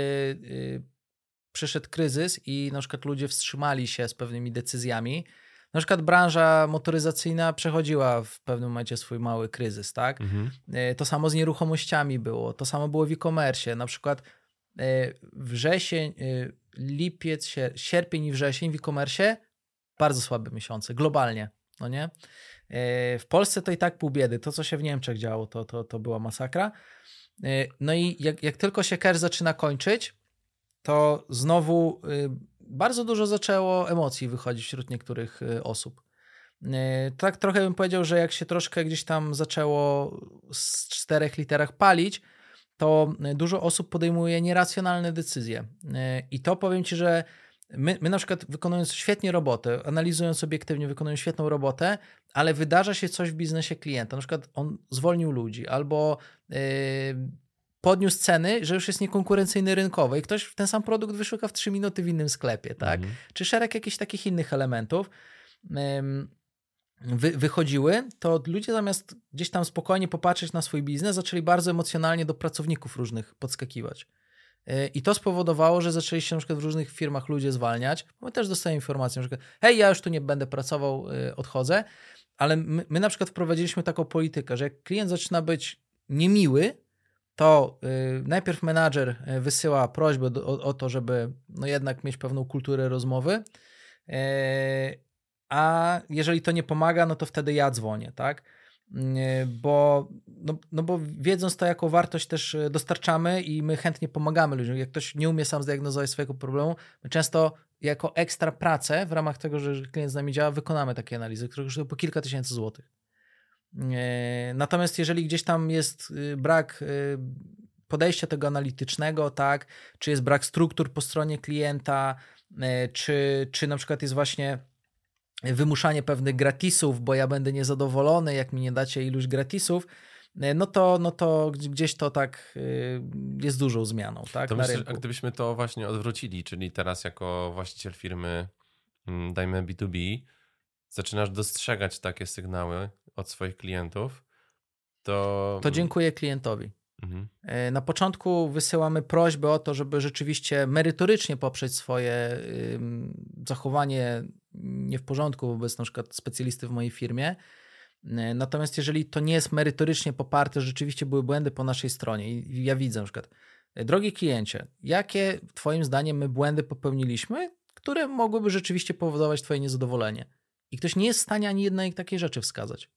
przyszedł kryzys i na przykład ludzie wstrzymali się z pewnymi decyzjami. Na przykład branża motoryzacyjna przechodziła w pewnym momencie swój mały kryzys, tak? Mhm. To samo z nieruchomościami było, to samo było w e-commerce. Na przykład wrzesień, lipiec, sierpień i wrzesień w e-commerce bardzo słabe miesiące, globalnie, no nie? W Polsce to i tak pół biedy. To, co się w Niemczech działo, to, to, to była masakra. No i jak, jak tylko się cash zaczyna kończyć, to znowu y, bardzo dużo zaczęło emocji wychodzić wśród niektórych y, osób. Y, tak trochę bym powiedział, że jak się troszkę gdzieś tam zaczęło z czterech literach palić, to dużo osób podejmuje nieracjonalne decyzje. I to powiem Ci, że my, my na przykład wykonując świetnie robotę, analizując obiektywnie, wykonując świetną robotę, ale wydarza się coś w biznesie klienta. Na przykład on zwolnił ludzi albo yy, podniósł ceny, że już jest niekonkurencyjny rynkowo i ktoś ten sam produkt wyszuka w 3 minuty w innym sklepie, tak? Mhm. Czy szereg jakichś takich innych elementów wy, wychodziły, to ludzie zamiast gdzieś tam spokojnie popatrzeć na swój biznes, zaczęli bardzo emocjonalnie do pracowników różnych podskakiwać. E, I to spowodowało, że zaczęli się na przykład w różnych firmach ludzie zwalniać. My też dostajemy informację, że hej, ja już tu nie będę pracował, e, odchodzę, ale my, my na przykład wprowadziliśmy taką politykę, że jak klient zaczyna być niemiły, to y, najpierw menadżer wysyła prośbę do, o, o, to, żeby no jednak mieć pewną kulturę rozmowy, a jeżeli to nie pomaga, no to wtedy ja dzwonię, tak? Y, bo, no, no bo wiedząc to, jaką wartość też y, dostarczamy i my chętnie pomagamy ludziom. Jak ktoś nie umie sam zdiagnozować swojego problemu, my często jako ekstra pracę w ramach tego, że klient z nami działa, wykonamy takie analizy, które kosztują po kilka tysięcy złotych. E, natomiast jeżeli gdzieś tam jest y, brak y, podejścia tego analitycznego, tak, czy jest brak struktur po stronie klienta, e, czy, czy na przykład jest właśnie wymuszanie pewnych gratisów, bo ja będę niezadowolony, jak mi nie dacie iluś gratisów, e, no to, no to gdzieś to tak jest dużą zmianą. Tak, to myślę, a gdybyśmy to właśnie odwrócili, czyli teraz jako właściciel firmy, mm, dajmy B2B, zaczynasz dostrzegać takie sygnały od swoich klientów, to. To dziękuję klientowi. Mhm. E, na początku wysyłamy prośbę o to, żeby rzeczywiście merytorycznie poprzeć swoje zachowanie nie w porządku wobec na przykład specjalisty w mojej firmie. E, natomiast jeżeli to nie jest merytorycznie poparte, rzeczywiście były błędy po naszej stronie i ja widzę na przykład, e, drogi kliencie, jakie Twoim zdaniem my błędy popełniliśmy, które mogłyby rzeczywiście powodować Twoje niezadowolenie? I ktoś nie jest w stanie ani jednej takiej rzeczy wskazać.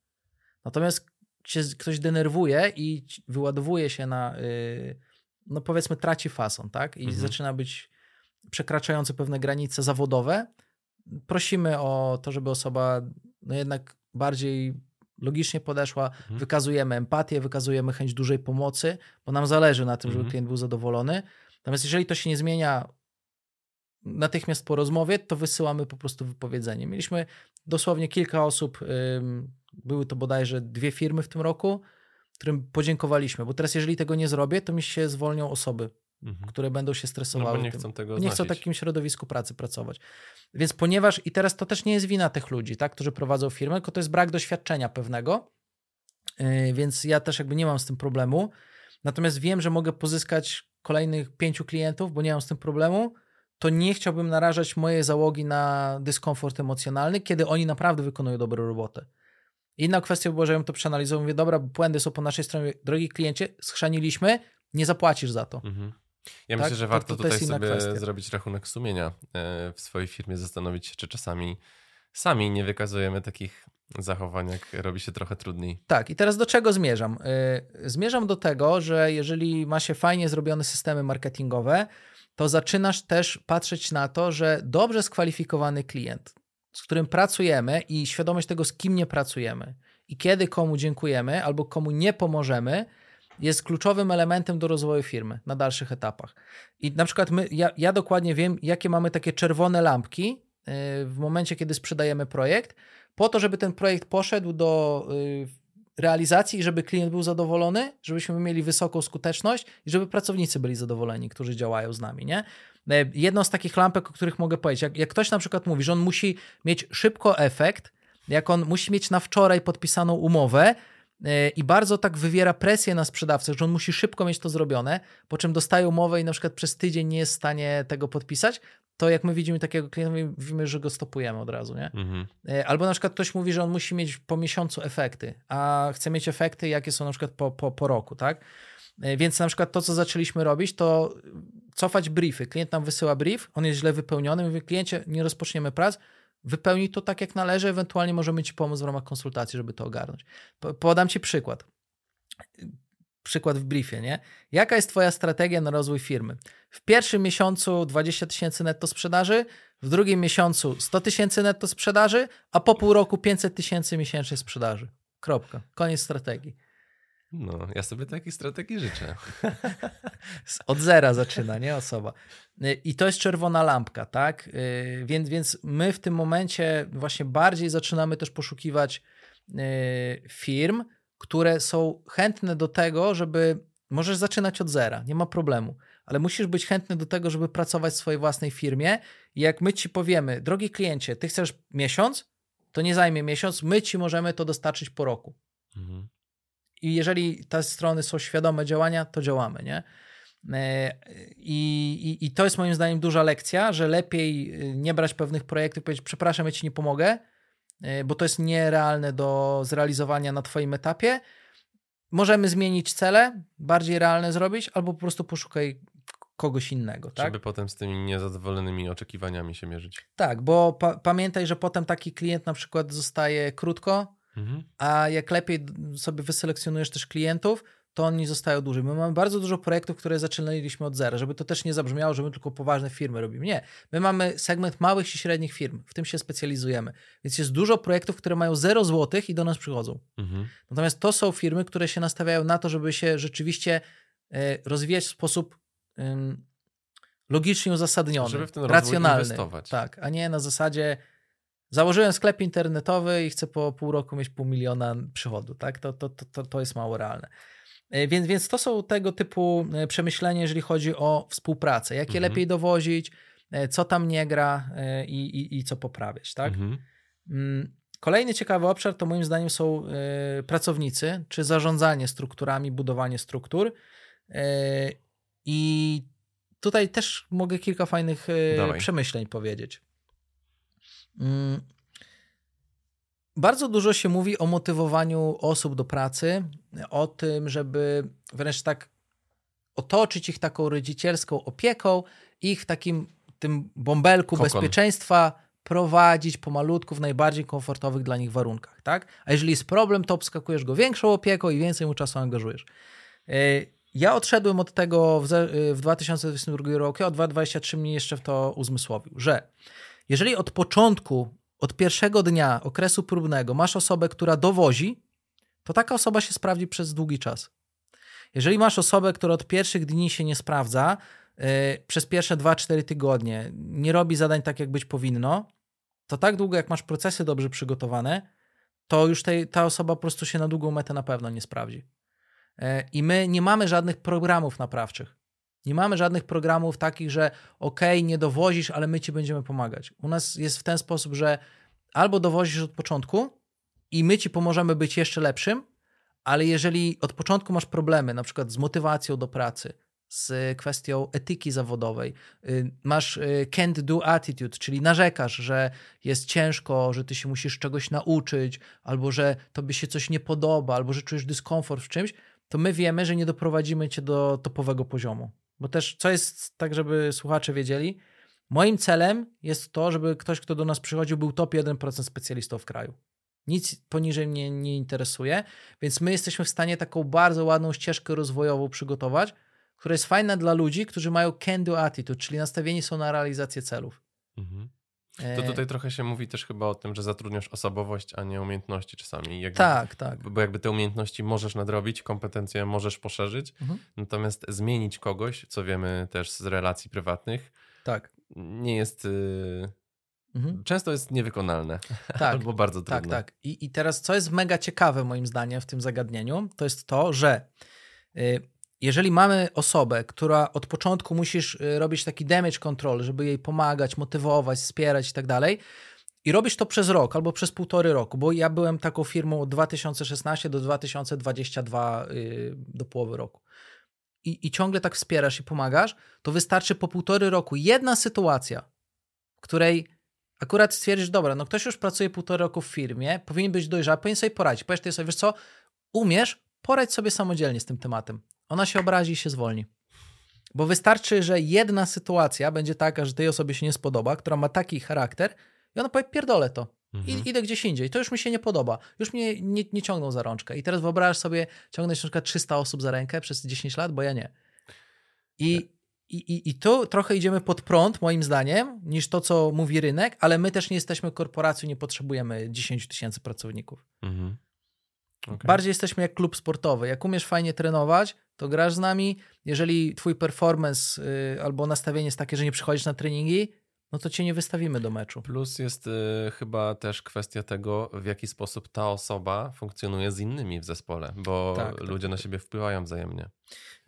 Natomiast się ktoś denerwuje i wyładowuje się na, y, no powiedzmy, traci fason, tak? I mhm. zaczyna być przekraczający pewne granice zawodowe. Prosimy o to, żeby osoba no jednak bardziej logicznie podeszła, mhm. wykazujemy empatię, wykazujemy chęć dużej pomocy, bo nam zależy na tym, żeby mhm. klient był zadowolony. Natomiast jeżeli to się nie zmienia natychmiast po rozmowie, to wysyłamy po prostu wypowiedzenie. Mieliśmy dosłownie kilka osób, były to bodajże dwie firmy w tym roku, którym podziękowaliśmy, bo teraz jeżeli tego nie zrobię, to mi się zwolnią osoby, mhm. które będą się stresowały. No nie chcą tego Nie chcą w takim środowisku pracy pracować. Więc ponieważ, i teraz to też nie jest wina tych ludzi, tak, którzy prowadzą firmę, tylko to jest brak doświadczenia pewnego, yy, więc ja też jakby nie mam z tym problemu. Natomiast wiem, że mogę pozyskać kolejnych pięciu klientów, bo nie mam z tym problemu, to nie chciałbym narażać mojej załogi na dyskomfort emocjonalny, kiedy oni naprawdę wykonują dobrą robotę. Inna kwestia była, że ja to przeanalizował, mówię, dobra, błędy są po naszej stronie, drogi kliencie, schrzaniliśmy, nie zapłacisz za to. Mhm. Ja tak? myślę, że warto to, to tutaj sobie kwestia. zrobić rachunek sumienia e, w swojej firmie, zastanowić się, czy czasami sami nie wykazujemy takich zachowań, jak robi się trochę trudniej. Tak, i teraz do czego zmierzam? E, zmierzam do tego, że jeżeli ma się fajnie zrobione systemy marketingowe, to zaczynasz też patrzeć na to, że dobrze skwalifikowany klient, z którym pracujemy i świadomość tego, z kim nie pracujemy i kiedy komu dziękujemy albo komu nie pomożemy, jest kluczowym elementem do rozwoju firmy na dalszych etapach. I na przykład my, ja, ja dokładnie wiem, jakie mamy takie czerwone lampki yy, w momencie, kiedy sprzedajemy projekt, po to, żeby ten projekt poszedł do yy, realizacji i żeby klient był zadowolony, żebyśmy mieli wysoką skuteczność i żeby pracownicy byli zadowoleni, którzy działają z nami, nie? E, jedną z takich lampek, o których mogę powiedzieć, jak, jak ktoś na przykład mówi, że on musi mieć szybko efekt, jak on musi mieć na wczoraj podpisaną umowę, e, i bardzo tak wywiera presję na sprzedawcę, że on musi szybko mieć to zrobione, po czym dostaje umowę i na przykład przez tydzień nie jest w stanie tego podpisać, to jak my widzimy takiego klienta, mówimy, że go stopujemy od razu, nie? Mhm. E, albo na przykład ktoś mówi, że on musi mieć po miesiącu efekty, a chce mieć efekty, jakie są na przykład po, po, po roku, tak? E, więc na przykład to, co zaczęliśmy robić, to cofać briefy. Klient nam wysyła brief, on jest źle wypełniony, mówię, kliencie, nie rozpoczniemy prac, wypełnij to tak, jak należy, ewentualnie możemy ci pomóc w ramach konsultacji, żeby to ogarnąć. Podam ci przykład przykład w briefie, nie? Jaka jest Twoja strategia na rozwój firmy? W pierwszym miesiącu 20 tysięcy netto sprzedaży, w drugim miesiącu 100 tysięcy netto sprzedaży, a po pół roku 500 tysięcy miesięcznie sprzedaży. Kropka. Koniec strategii. No, ja sobie takiej strategii życzę. Od zera zaczyna, nie osoba. I to jest czerwona lampka, tak? Y, więc, więc my w tym momencie właśnie bardziej zaczynamy też poszukiwać y, firm, które są chętne do tego, żeby możesz zaczynać od zera, nie ma problemu, ale musisz być chętny do tego, żeby pracować w swojej własnej firmie. I jak my ci powiemy, drogi kliencie, ty chcesz miesiąc, to nie zajmie miesiąc, my ci możemy to dostarczyć po roku. Mhm. I jeżeli te strony są świadome działania, to działamy, nie? E, I, i, I to jest moim zdaniem duża lekcja, że lepiej y, nie brać pewnych projektów, powiedzieć, przepraszam, ja ci nie pomogę, E, bo to jest nierealne do zrealizowania na Twoim etapie. Możemy zmienić cele, bardziej realne zrobić, albo po prostu poszukaj kogoś innego. Tak? Żeby potem z tymi niezadowolonymi oczekiwaniami się mierzyć. Tak, bo pa pamiętaj, że potem taki klient na przykład zostaje krótko, mhm. a jak lepiej sobie wyselekcjonujesz też klientów, to oni zostają dłużej. My mamy bardzo dużo projektów, które zaczynaliśmy od zera, żeby to też nie zabrzmiało, że my tylko poważne firmy robimy. Nie. My mamy segment małych i średnich firm, w tym się specjalizujemy. Więc jest dużo projektów, które mają 0 złotych i do nas przychodzą. Mhm. Natomiast to są firmy, które się nastawiają na to, żeby się rzeczywiście e, rozwijać w sposób logicznie uzasadniony, żeby w ten racjonalny. Inwestować. Tak, a nie na zasadzie założyłem sklep internetowy i chcę po pół roku mieć pół miliona przychodu. Tak? To, to, to, to jest mało realne. E, więc, więc to są tego typu e, przemyślenia, jeżeli chodzi o współpracę. Jakie mhm. lepiej dowozić, e, co tam nie gra i, i, i co poprawiać. Tak? Mhm. Mm, kolejny ciekawy obszar to moim zdaniem są pracownicy, czy zarządzanie strukturami, budowanie struktur. I tutaj też mogę kilka fajnych Dawaj. przemyśleń powiedzieć. Bardzo dużo się mówi o motywowaniu osób do pracy, o tym, żeby wręcz tak otoczyć ich taką rodzicielską opieką, ich w takim tym bąbelku Kokon. bezpieczeństwa prowadzić pomalutku w najbardziej komfortowych dla nich warunkach, tak? A jeżeli jest problem, to obskakujesz go większą opieką i więcej mu czasu angażujesz. E, ja odszedłem od tego w, w 2022 roku, a 2023 mnie jeszcze w to uzmysłowił, że jeżeli od początku od pierwszego dnia okresu próbnego masz osobę, która dowozi, to taka osoba się sprawdzi przez długi czas. Jeżeli masz osobę, która od pierwszych dni się nie sprawdza, yy, przez pierwsze 2-4 tygodnie nie robi zadań tak, jak być powinno, to tak długo, jak masz procesy dobrze przygotowane, to już tej, ta osoba po prostu się na długą metę na pewno nie sprawdzi. Yy, I my nie mamy żadnych programów naprawczych. Nie mamy żadnych programów takich, że ok, nie dowozisz, ale my ci będziemy pomagać. U nas jest w ten sposób, że albo dowozisz od początku i my ci pomożemy być jeszcze lepszym, ale jeżeli od początku masz problemy, na przykład z motywacją do pracy, z kwestią etyki zawodowej. Y, masz y, can't do attitude, czyli narzekasz, że jest ciężko, że ty się musisz czegoś nauczyć, albo że tobie się coś nie podoba, albo że czujesz dyskomfort w czymś, to my wiemy, że nie doprowadzimy cię do topowego poziomu. Bo też, co jest tak, żeby słuchacze wiedzieli, moim celem jest to, żeby ktoś, kto do nas przychodził, był top 1% specjalistą w kraju. Nic poniżej mnie nie interesuje, więc my jesteśmy w stanie taką bardzo ładną ścieżkę rozwojową przygotować, która jest fajna dla ludzi, którzy mają can-do attitude, czyli nastawieni są na realizację celów. Mhm. To tutaj trochę się mówi też chyba o tym, że zatrudniasz osobowość, a nie umiejętności czasami. Jakby, tak, tak. Bo jakby te umiejętności możesz nadrobić, kompetencje możesz poszerzyć, mhm. natomiast zmienić kogoś, co wiemy też z relacji prywatnych, tak. nie jest... Y, mhm. Często jest niewykonalne tak, albo bardzo tak, trudne. Tak, tak. I, I teraz, co jest mega ciekawe moim zdaniem w tym zagadnieniu, to jest to, że y, jeżeli mamy osobę, która od początku musisz y, robić taki damage control, żeby jej pomagać, motywować, wspierać i tak dalej, i robisz to przez rok albo przez półtory roku, bo ja byłem taką firmą od 2016 do 2022 yy, do połowy roku. I, I ciągle tak wspierasz i pomagasz, to wystarczy po półtory roku jedna sytuacja, w której akurat stwierdzisz, dobra, no ktoś już pracuje półtory roku w firmie, powinien być dojrzały, powinien sobie poradzić. Powiesz sobie, wiesz co, umiesz, poradź sobie samodzielnie z tym tematem ona się obrazi i się zwolni. Bo wystarczy, że jedna sytuacja będzie taka, że tej osobie się nie spodoba, która ma taki charakter, i ona powie: Pierdolę to. Mhm. I, idę gdzieś indziej. To już mi się nie podoba. Już mnie nie, nie ciągną za rączkę. I teraz wyobraź sobie ciągnąć na przykład 300 osób za rękę przez 10 lat, bo ja nie. I, i, i, I tu trochę idziemy pod prąd, moim zdaniem, niż to, co mówi rynek, ale my też nie jesteśmy korporacją, nie potrzebujemy 10 tysięcy pracowników. Mhm. Okay. Bardziej jesteśmy jak klub sportowy. Jak umiesz fajnie trenować, to grasz z nami. Jeżeli twój performance y, albo nastawienie jest takie, że nie przychodzisz na treningi, no to cię nie wystawimy do meczu. Plus jest y, chyba też kwestia tego, w jaki sposób ta osoba funkcjonuje z innymi w zespole, bo tak, tak ludzie tak, na siebie wpływają wzajemnie.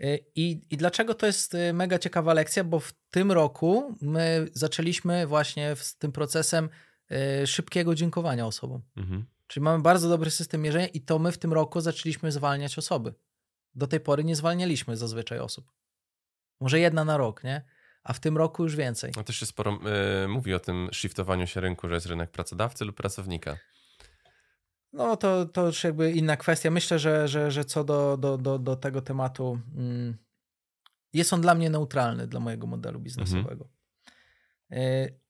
Y, I, I dlaczego to jest y, mega ciekawa lekcja? Bo w tym roku my zaczęliśmy właśnie z tym procesem y, szybkiego dziękowania osobom. Mhm. Czyli mamy bardzo dobry system mierzenia i to my w tym roku zaczęliśmy zwalniać osoby. Do tej pory nie zwalnialiśmy zazwyczaj osób. Może jedna na rok, nie? A w tym roku już więcej. No też się sporo y, mówi o tym shiftowaniu się rynku, że jest rynek pracodawcy lub pracownika. No to, to już jakby inna kwestia. Myślę, że, że, że co do, do, do, do tego tematu, mm, jest on dla mnie neutralny dla mojego modelu biznesowego. Mhm. Y,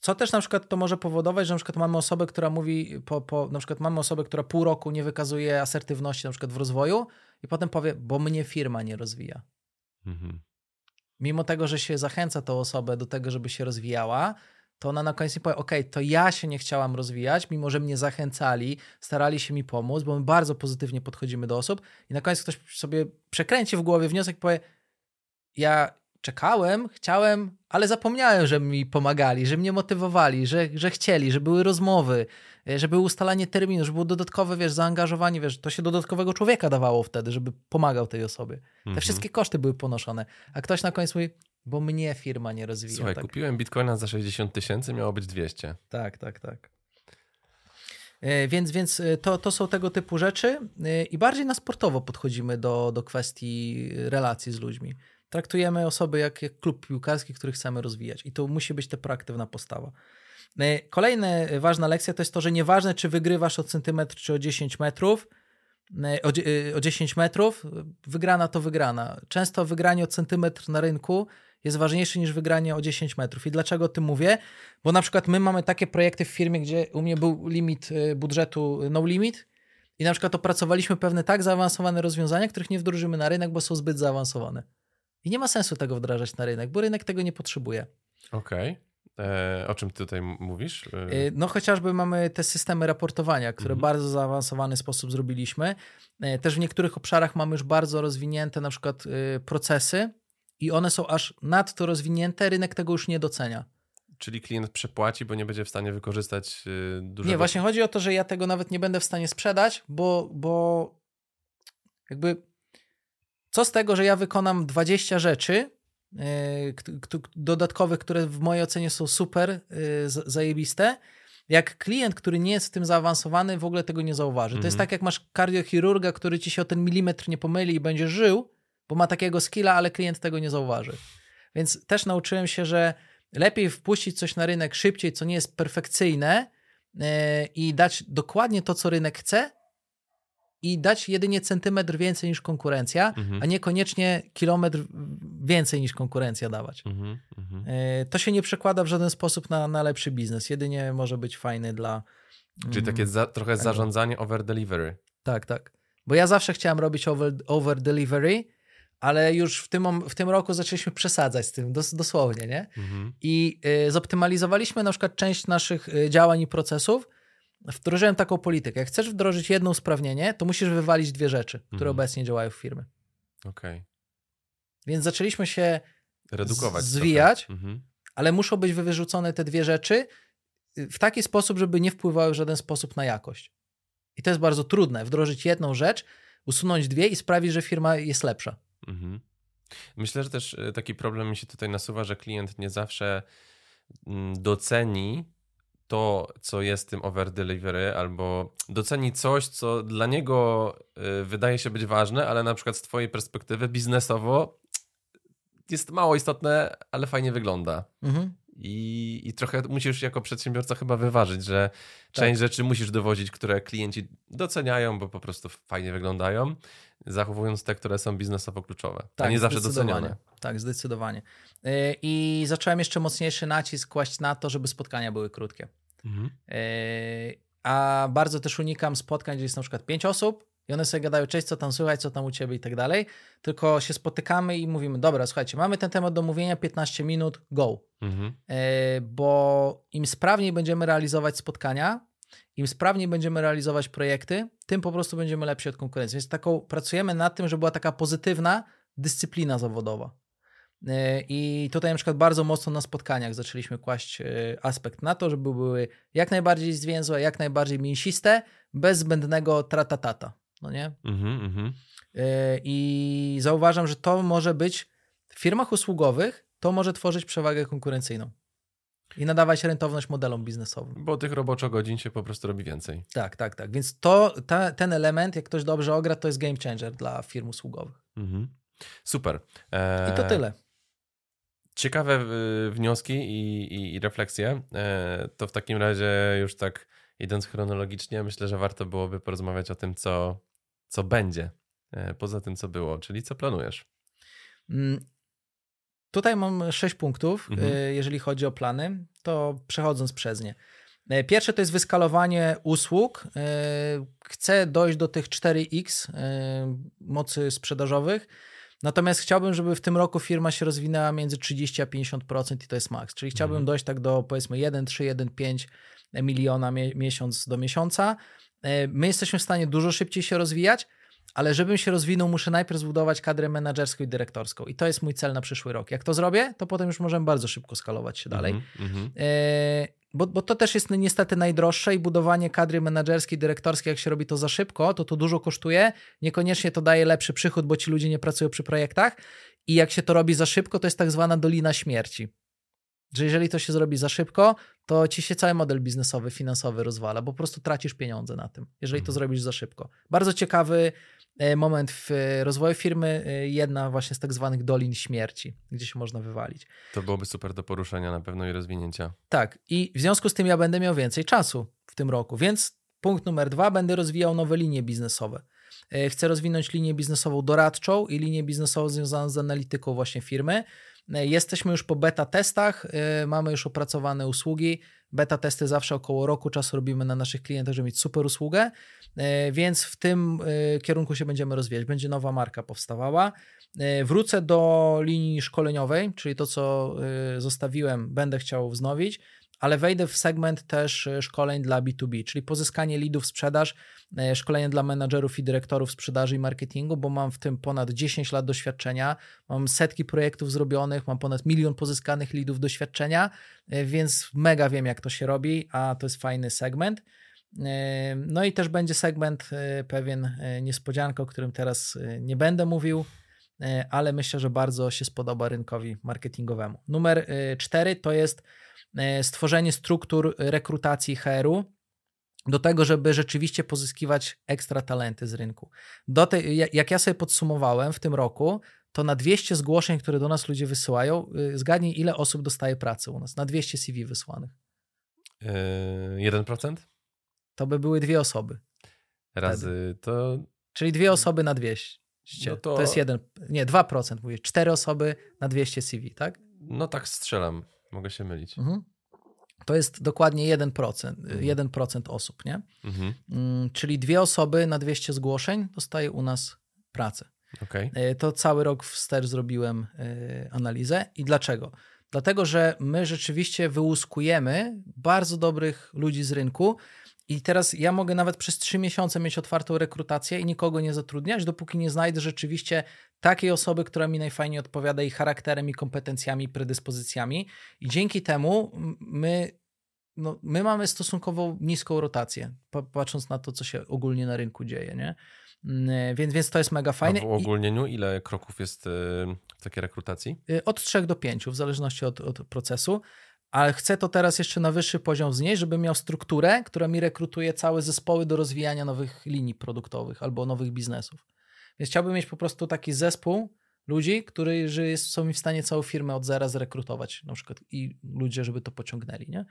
co też na przykład to może powodować, że na przykład mamy osobę, która mówi, po, po, na przykład mamy osobę, która pół roku nie wykazuje asertywności na przykład w rozwoju i potem powie, bo mnie firma nie rozwija. Mhm. Mimo tego, że się zachęca tą osobę do tego, żeby się rozwijała, to ona na końcu powie, ok, to ja się nie chciałam rozwijać, mimo że mnie zachęcali, starali się mi pomóc, bo my bardzo pozytywnie podchodzimy do osób i na końcu ktoś sobie przekręci w głowie wniosek i powie, ja czekałem, chciałem, ale zapomniałem, że mi pomagali, że mnie motywowali, że, że chcieli, że były rozmowy, e, że było ustalanie terminu, że było dodatkowe, wiesz, zaangażowanie, wiesz, to się dodatkowego człowieka dawało wtedy, żeby pomagał tej osobie. Te mhm. wszystkie koszty były ponoszone. A ktoś na końcu mówi, bo mnie firma nie rozwija. Słuchaj, tak. kupiłem bitcoina za 60 tysięcy, miało być 200. Tak, tak, tak. E, więc, więc e, to, to są tego typu rzeczy i bardziej na sportowo podchodzimy do, do kwestii relacji z ludźmi traktujemy osoby jak, jak klub piłkarski, który chcemy rozwijać. I to musi być ta proaktywna postawa. E, kolejna ważna lekcja to jest to, że nieważne, czy wygrywasz o centymetr, czy o 10 metrów, e, o, e, o 10 metrów, wygrana to wygrana. Często wygranie o centymetr na rynku jest ważniejsze niż wygranie o 10 metrów. I dlaczego o tym mówię? Bo na przykład my mamy takie projekty w firmie, gdzie u mnie był limit budżetu no limit i na przykład opracowaliśmy pewne tak zaawansowane rozwiązania, których nie wdrożymy na rynek, bo są zbyt zaawansowane. I nie ma sensu tego wdrażać na rynek, bo rynek tego nie potrzebuje. Okej. Okay. E, o czym ty tutaj mówisz? E, no chociażby mamy te systemy raportowania, które w mhm. bardzo zaawansowany sposób zrobiliśmy. E, też w niektórych obszarach mamy już bardzo rozwinięte na przykład procesy i one są aż nadto rozwinięte, rynek tego już nie docenia. Czyli klient przepłaci, bo nie będzie w stanie wykorzystać dużego... Nie, właśnie chodzi o to, że ja tego nawet nie będę w stanie sprzedać, bo, bo jakby co z tego, że ja wykonam 20 rzeczy yy, dodatkowych, które w mojej ocenie są super yy, zajebiste, jak klient, który nie jest w tym zaawansowany, w ogóle tego nie zauważy. To jest mhm. tak, jak masz kardiochirurga, który ci się o ten milimetr nie pomyli i będzie żył, bo ma takiego skilla, ale klient tego nie zauważy. Więc też nauczyłem się, że lepiej wpuścić coś na rynek szybciej, co nie jest perfekcyjne yy, i dać dokładnie to, co rynek chce, i dać jedynie centymetr więcej niż konkurencja, mhm. a niekoniecznie kilometr więcej niż konkurencja dawać. Mhm, mhm. E, to się nie przekłada w żaden sposób na, na lepszy biznes. Jedynie może być fajny dla. Czyli mm, takie za, trochę zarządzanie over delivery. Tak, tak. Bo ja zawsze chciałem robić over, over delivery, ale już w tym, w tym roku zaczęliśmy przesadzać z tym, dos, dosłownie, nie? Mhm. I y, zoptymalizowaliśmy na przykład część naszych y, działań i procesów, wdrożyłem taką politykę. Jak chcesz wdrożyć jedno usprawnienie, to musisz wywalić dwie rzeczy, które mhm. obecnie działają w firmie. Okej. Okay. Więc zaczęliśmy się redukować, zwijać, mhm. ale muszą być wyrzucone te dwie rzeczy y, w taki sposób, żeby nie wpływały w żaden sposób na jakość. I to jest bardzo trudne, wdrożyć jedną rzecz, usunąć dwie i sprawić, że firma jest lepsza. Mhm. Myślę, że też y, taki problem mi się tutaj nasuwa, że klient nie zawsze mm, doceni to, co jest tym over delivery, albo doceni coś, co dla niego y, wydaje się być ważne, ale na przykład z Twojej perspektywy biznesowo jest mało istotne, ale fajnie wygląda. Mhm. I, I trochę musisz jako przedsiębiorca chyba wyważyć, że tak. część rzeczy musisz dowodzić, które klienci doceniają, bo po prostu fajnie wyglądają, zachowując te, które są biznesowo kluczowe, tak, a nie zawsze. Tak, zdecydowanie. Y, I zacząłem jeszcze mocniejszy nacisk kłaść na to, żeby spotkania były krótkie. Mhm. E, a bardzo też unikam spotkań, gdzie jest na przykład pięć osób i one sobie gadają, cześć, co tam słychać, co tam u ciebie i tak dalej. Tylko się spotykamy i mówimy, dobra, słuchajcie, mamy ten temat do mówienia, 15 minut, go. Mhm. E, bo im sprawniej będziemy realizować spotkania, im sprawniej będziemy realizować projekty, tym po prostu będziemy lepsi od konkurencji. Więc taką pracujemy nad tym, żeby była taka pozytywna dyscyplina zawodowa. E, I tutaj na przykład bardzo mocno na spotkaniach zaczęliśmy kłaść e, aspekt na to, żeby były jak najbardziej zwięzłe, jak najbardziej mięsiste, bez zbędnego tratatata. No nie? Mm -hmm. I zauważam, że to może być w firmach usługowych, to może tworzyć przewagę konkurencyjną i nadawać rentowność modelom biznesowym. Bo tych roboczo godzin się po prostu robi więcej. Tak, tak, tak. Więc to, ta, ten element, jak ktoś dobrze ogra, to jest game changer dla firm usługowych. Mhm. Super. Eee... I to tyle. Ciekawe y, wnioski i, i, i refleksje. E, to w takim razie już tak idąc chronologicznie, myślę, że warto byłoby porozmawiać o tym, co, co będzie e, poza tym, co było, czyli co planujesz. Mm, tutaj mam sześć punktów, mhm. E, jeżeli chodzi o plany, to przechodząc przez nie. Pierwsze to jest wyskalowanie usług. Chcę dojść do tych 4x mocy sprzedażowych Natomiast chciałbym, żeby w tym roku firma się rozwinęła między 30 a 50% i to jest maks. Czyli chciałbym mhm. dojść tak do powiedzmy 1,3, 1,5 miliona miesiąc do miesiąca. E, my jesteśmy w stanie dużo szybciej się rozwijać, ale żebym się rozwinął, muszę najpierw zbudować kadrę menedżerską i dyrektorską. I to jest mój cel na przyszły rok. Jak to zrobię, to potem już możemy bardzo szybko skalować się dalej. Mm -hmm. bo, bo to też jest niestety najdroższe i budowanie kadry menedżerskiej, dyrektorskiej, jak się robi to za szybko, to to dużo kosztuje. Niekoniecznie to daje lepszy przychód, bo ci ludzie nie pracują przy projektach. I jak się to robi za szybko, to jest tak zwana dolina śmierci. Że jeżeli to się zrobi za szybko, to ci się cały model biznesowy, finansowy rozwala, bo po prostu tracisz pieniądze na tym, jeżeli to mhm. zrobisz za szybko. Bardzo ciekawy E, moment w e, rozwoju firmy, e, jedna właśnie z tak zwanych dolin śmierci, gdzie się można wywalić. To byłoby super do poruszenia na pewno i rozwinięcia. Tak, i w związku z tym ja będę miał więcej czasu w tym roku, więc punkt numer dwa, będę rozwijał nowe linie biznesowe. Chcę rozwinąć linię biznesową doradczą i linię biznesową związaną z analityką właśnie firmy. Jesteśmy już po beta testach, mamy już opracowane usługi, Beta testy zawsze około roku czasu robimy na naszych klientach, żeby mieć super usługę, e, więc w tym e, kierunku się będziemy rozwijać. Będzie nowa marka powstawała. E, wrócę do linii szkoleniowej, czyli to, co zostawiłem, będę chciał wznowić ale wejdę w segment też e, szkoleń dla B2B, czyli pozyskanie leadów, sprzedaż, e, szkolenie dla menadżerów i dyrektorów sprzedaży i marketingu, bo mam w tym ponad 10 lat doświadczenia, mam setki projektów zrobionych, mam ponad milion pozyskanych leadów doświadczenia, e, więc mega wiem, jak to się robi, a to jest fajny segment. No i też będzie segment pewien niespodzianka, o którym teraz nie będę mówił, ale myślę, że bardzo się spodoba rynkowi marketingowemu. Numer cztery to jest E, stworzenie struktur rekrutacji HR-u do tego, żeby rzeczywiście pozyskiwać ekstra talenty z rynku. Do tej, jak ja sobie podsumowałem w tym roku, to na 200 zgłoszeń, które do nas ludzie wysyłają, y, zgadnij, ile osób dostaje pracę u nas na 200 CV wysłanych. Yy, 1%? To by były dwie osoby. Razy wtedy. to. Czyli dwie osoby na 200. No to... to jest jeden, nie, 2% mówię. Cztery osoby na 200 CV, tak? No tak strzelam, mogę się mylić. Mhm. To jest dokładnie 1%, mhm. 1% osób, nie? Mhm. Mm, czyli dwie osoby na 200 zgłoszeń dostaje u nas pracę. Okay. E, to cały rok wstecz zrobiłem e, analizę. I dlaczego? Dlatego, że my rzeczywiście wyłuskujemy bardzo dobrych ludzi z rynku. I teraz ja mogę nawet przez trzy miesiące mieć otwartą rekrutację i nikogo nie zatrudniać, dopóki nie znajdę rzeczywiście takiej osoby, która mi najfajniej odpowiada i charakterem, i kompetencjami, i predyspozycjami. I dzięki temu my, no, my mamy stosunkowo niską rotację, patrząc na to, co się ogólnie na rynku dzieje. Nie? Mm, więc, więc to jest mega fajne. A w uogólnieniu ile kroków jest y, w takiej rekrutacji? Y, od 3 do 5, w zależności od, od procesu. Ale chcę to teraz jeszcze na wyższy poziom znieść, żeby miał strukturę, która mi rekrutuje całe zespoły do rozwijania nowych linii produktowych albo nowych biznesów. Więc chciałbym mieć po prostu taki zespół ludzi, którzy są mi w stanie całą firmę od zera zrekrutować, na przykład i ludzie, żeby to pociągnęli, nie?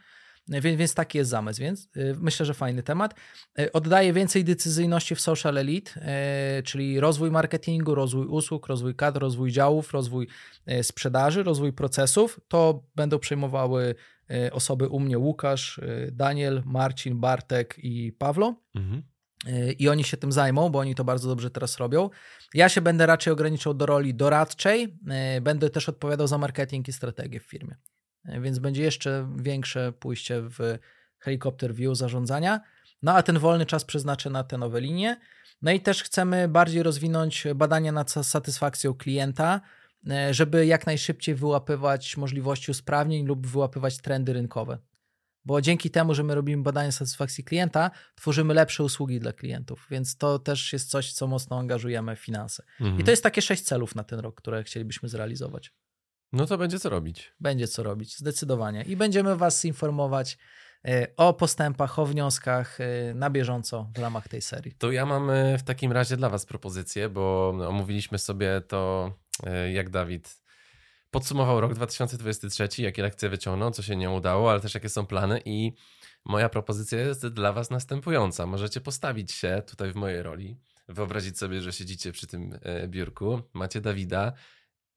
Więc, więc taki jest zamysł, więc y, myślę, że fajny temat. Y, oddaję więcej decyzyjności w social elite, czyli rozwój marketingu, rozwój usług, rozwój kadr, rozwój działów, rozwój sprzedaży, rozwój procesów. To będą przejmowały osoby u mnie Łukasz, Daniel, Marcin, Bartek i Pawlo. Mhm. I oni się tym zajmą, bo oni to bardzo dobrze teraz robią. Ja się będę raczej ograniczał do roli doradczej. Będę też odpowiadał za marketing i strategię w firmie. Więc będzie jeszcze większe pójście w helikopter view zarządzania. No a ten wolny czas przeznaczę na te nowe linie. No i też chcemy bardziej rozwinąć badania nad satysfakcją klienta, e, żeby jak najszybciej wyłapywać możliwości usprawnień lub wyłapywać trendy rynkowe. Bo dzięki temu, że my robimy badania satysfakcji klienta, tworzymy lepsze usługi dla klientów, więc to też jest coś, co mocno angażujemy w finanse. Mhm. I to jest takie sześć celów na ten rok, które chcielibyśmy zrealizować. No to będzie co robić. Będzie co robić, zdecydowanie. I będziemy Was informować e, o postępach, o wnioskach e, na bieżąco w ramach tej serii. To ja mam e, w takim razie dla Was propozycję, bo omówiliśmy sobie to, jak Dawid podsumował rok 2023, jakie lekcje wyciągnął, co się nie udało, ale też jakie są plany i moja propozycja jest dla Was następująca. Możecie postawić się tutaj w mojej roli, wyobrazić sobie, że siedzicie przy tym biurku, macie Dawida,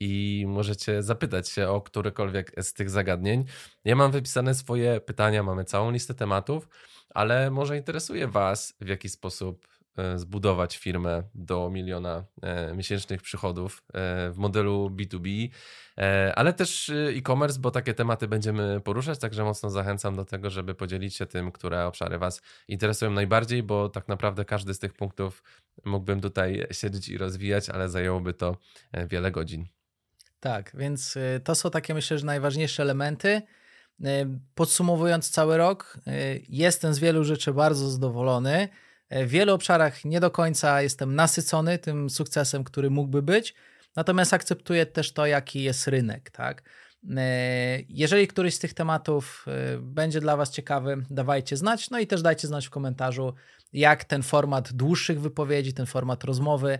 i możecie zapytać się o którekolwiek z tych zagadnień. Ja mam wypisane swoje pytania, mamy całą listę tematów, ale może interesuje Was, w jaki sposób e, zbudować firmę do miliona e, miesięcznych przychodów e, w modelu B2B, ale też e-commerce, bo takie tematy będziemy poruszać, także mocno zachęcam do tego, żeby podzielić się tym, które obszary Was interesują najbardziej, bo tak naprawdę każdy z tych punktów mógłbym tutaj siedzieć i rozwijać, ale zajęłoby to wiele godzin. Tak, więc y, to są takie myślę, że najważniejsze elementy. Y, podsumowując cały rok, y, jestem z wielu rzeczy bardzo zadowolony. W wielu obszarach nie do końca jestem nasycony tym sukcesem, który mógłby być, natomiast akceptuję też to, jaki jest rynek. Tak? Jeżeli któryś z tych tematów będzie dla Was ciekawy, dawajcie znać. No i też dajcie znać w komentarzu, jak ten format dłuższych wypowiedzi, ten format rozmowy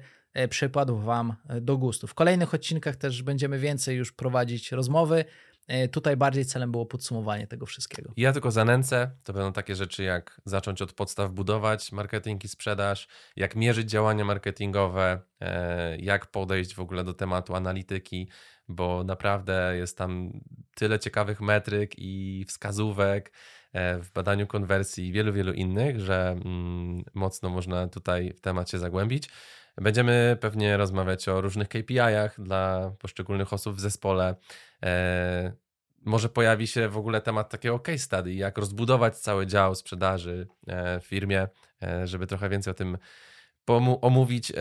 przypadł Wam e, do gustu. W kolejnych odcinkach też będziemy więcej już prowadzić rozmowy. E, tutaj bardziej celem było podsumowanie tego wszystkiego. Ja tylko zanęcę. To będą takie rzeczy jak zacząć od podstaw budować marketing i sprzedaż, jak mierzyć działania marketingowe, jak podejść w ogóle do tematu analityki, bo naprawdę jest tam tyle ciekawych metryk i wskazówek w badaniu konwersji i wielu, wielu innych, że mm, mocno można tutaj w temat się zagłębić. Będziemy pewnie rozmawiać o różnych KPI-ach dla poszczególnych osób w zespole. E, może pojawi się w ogóle temat takiego case study, jak rozbudować cały dział sprzedaży e, w firmie, e, żeby trochę więcej o tym omówić.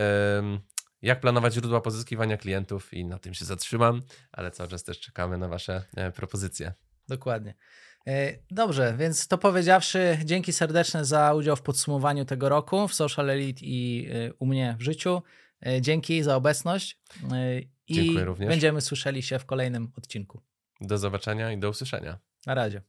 Jak planować źródła pozyskiwania klientów i na tym się zatrzymam, ale cały czas też czekamy na Wasze propozycje. Dokładnie. E, dobrze, więc to powiedziawszy, dzięki serdeczne za udział w podsumowaniu tego roku w Social Elite i e, u mnie w życiu. E, dzięki za obecność i Dziękuję również. będziemy słyszeli się w kolejnym odcinku. Do zobaczenia i do usłyszenia. Na razie.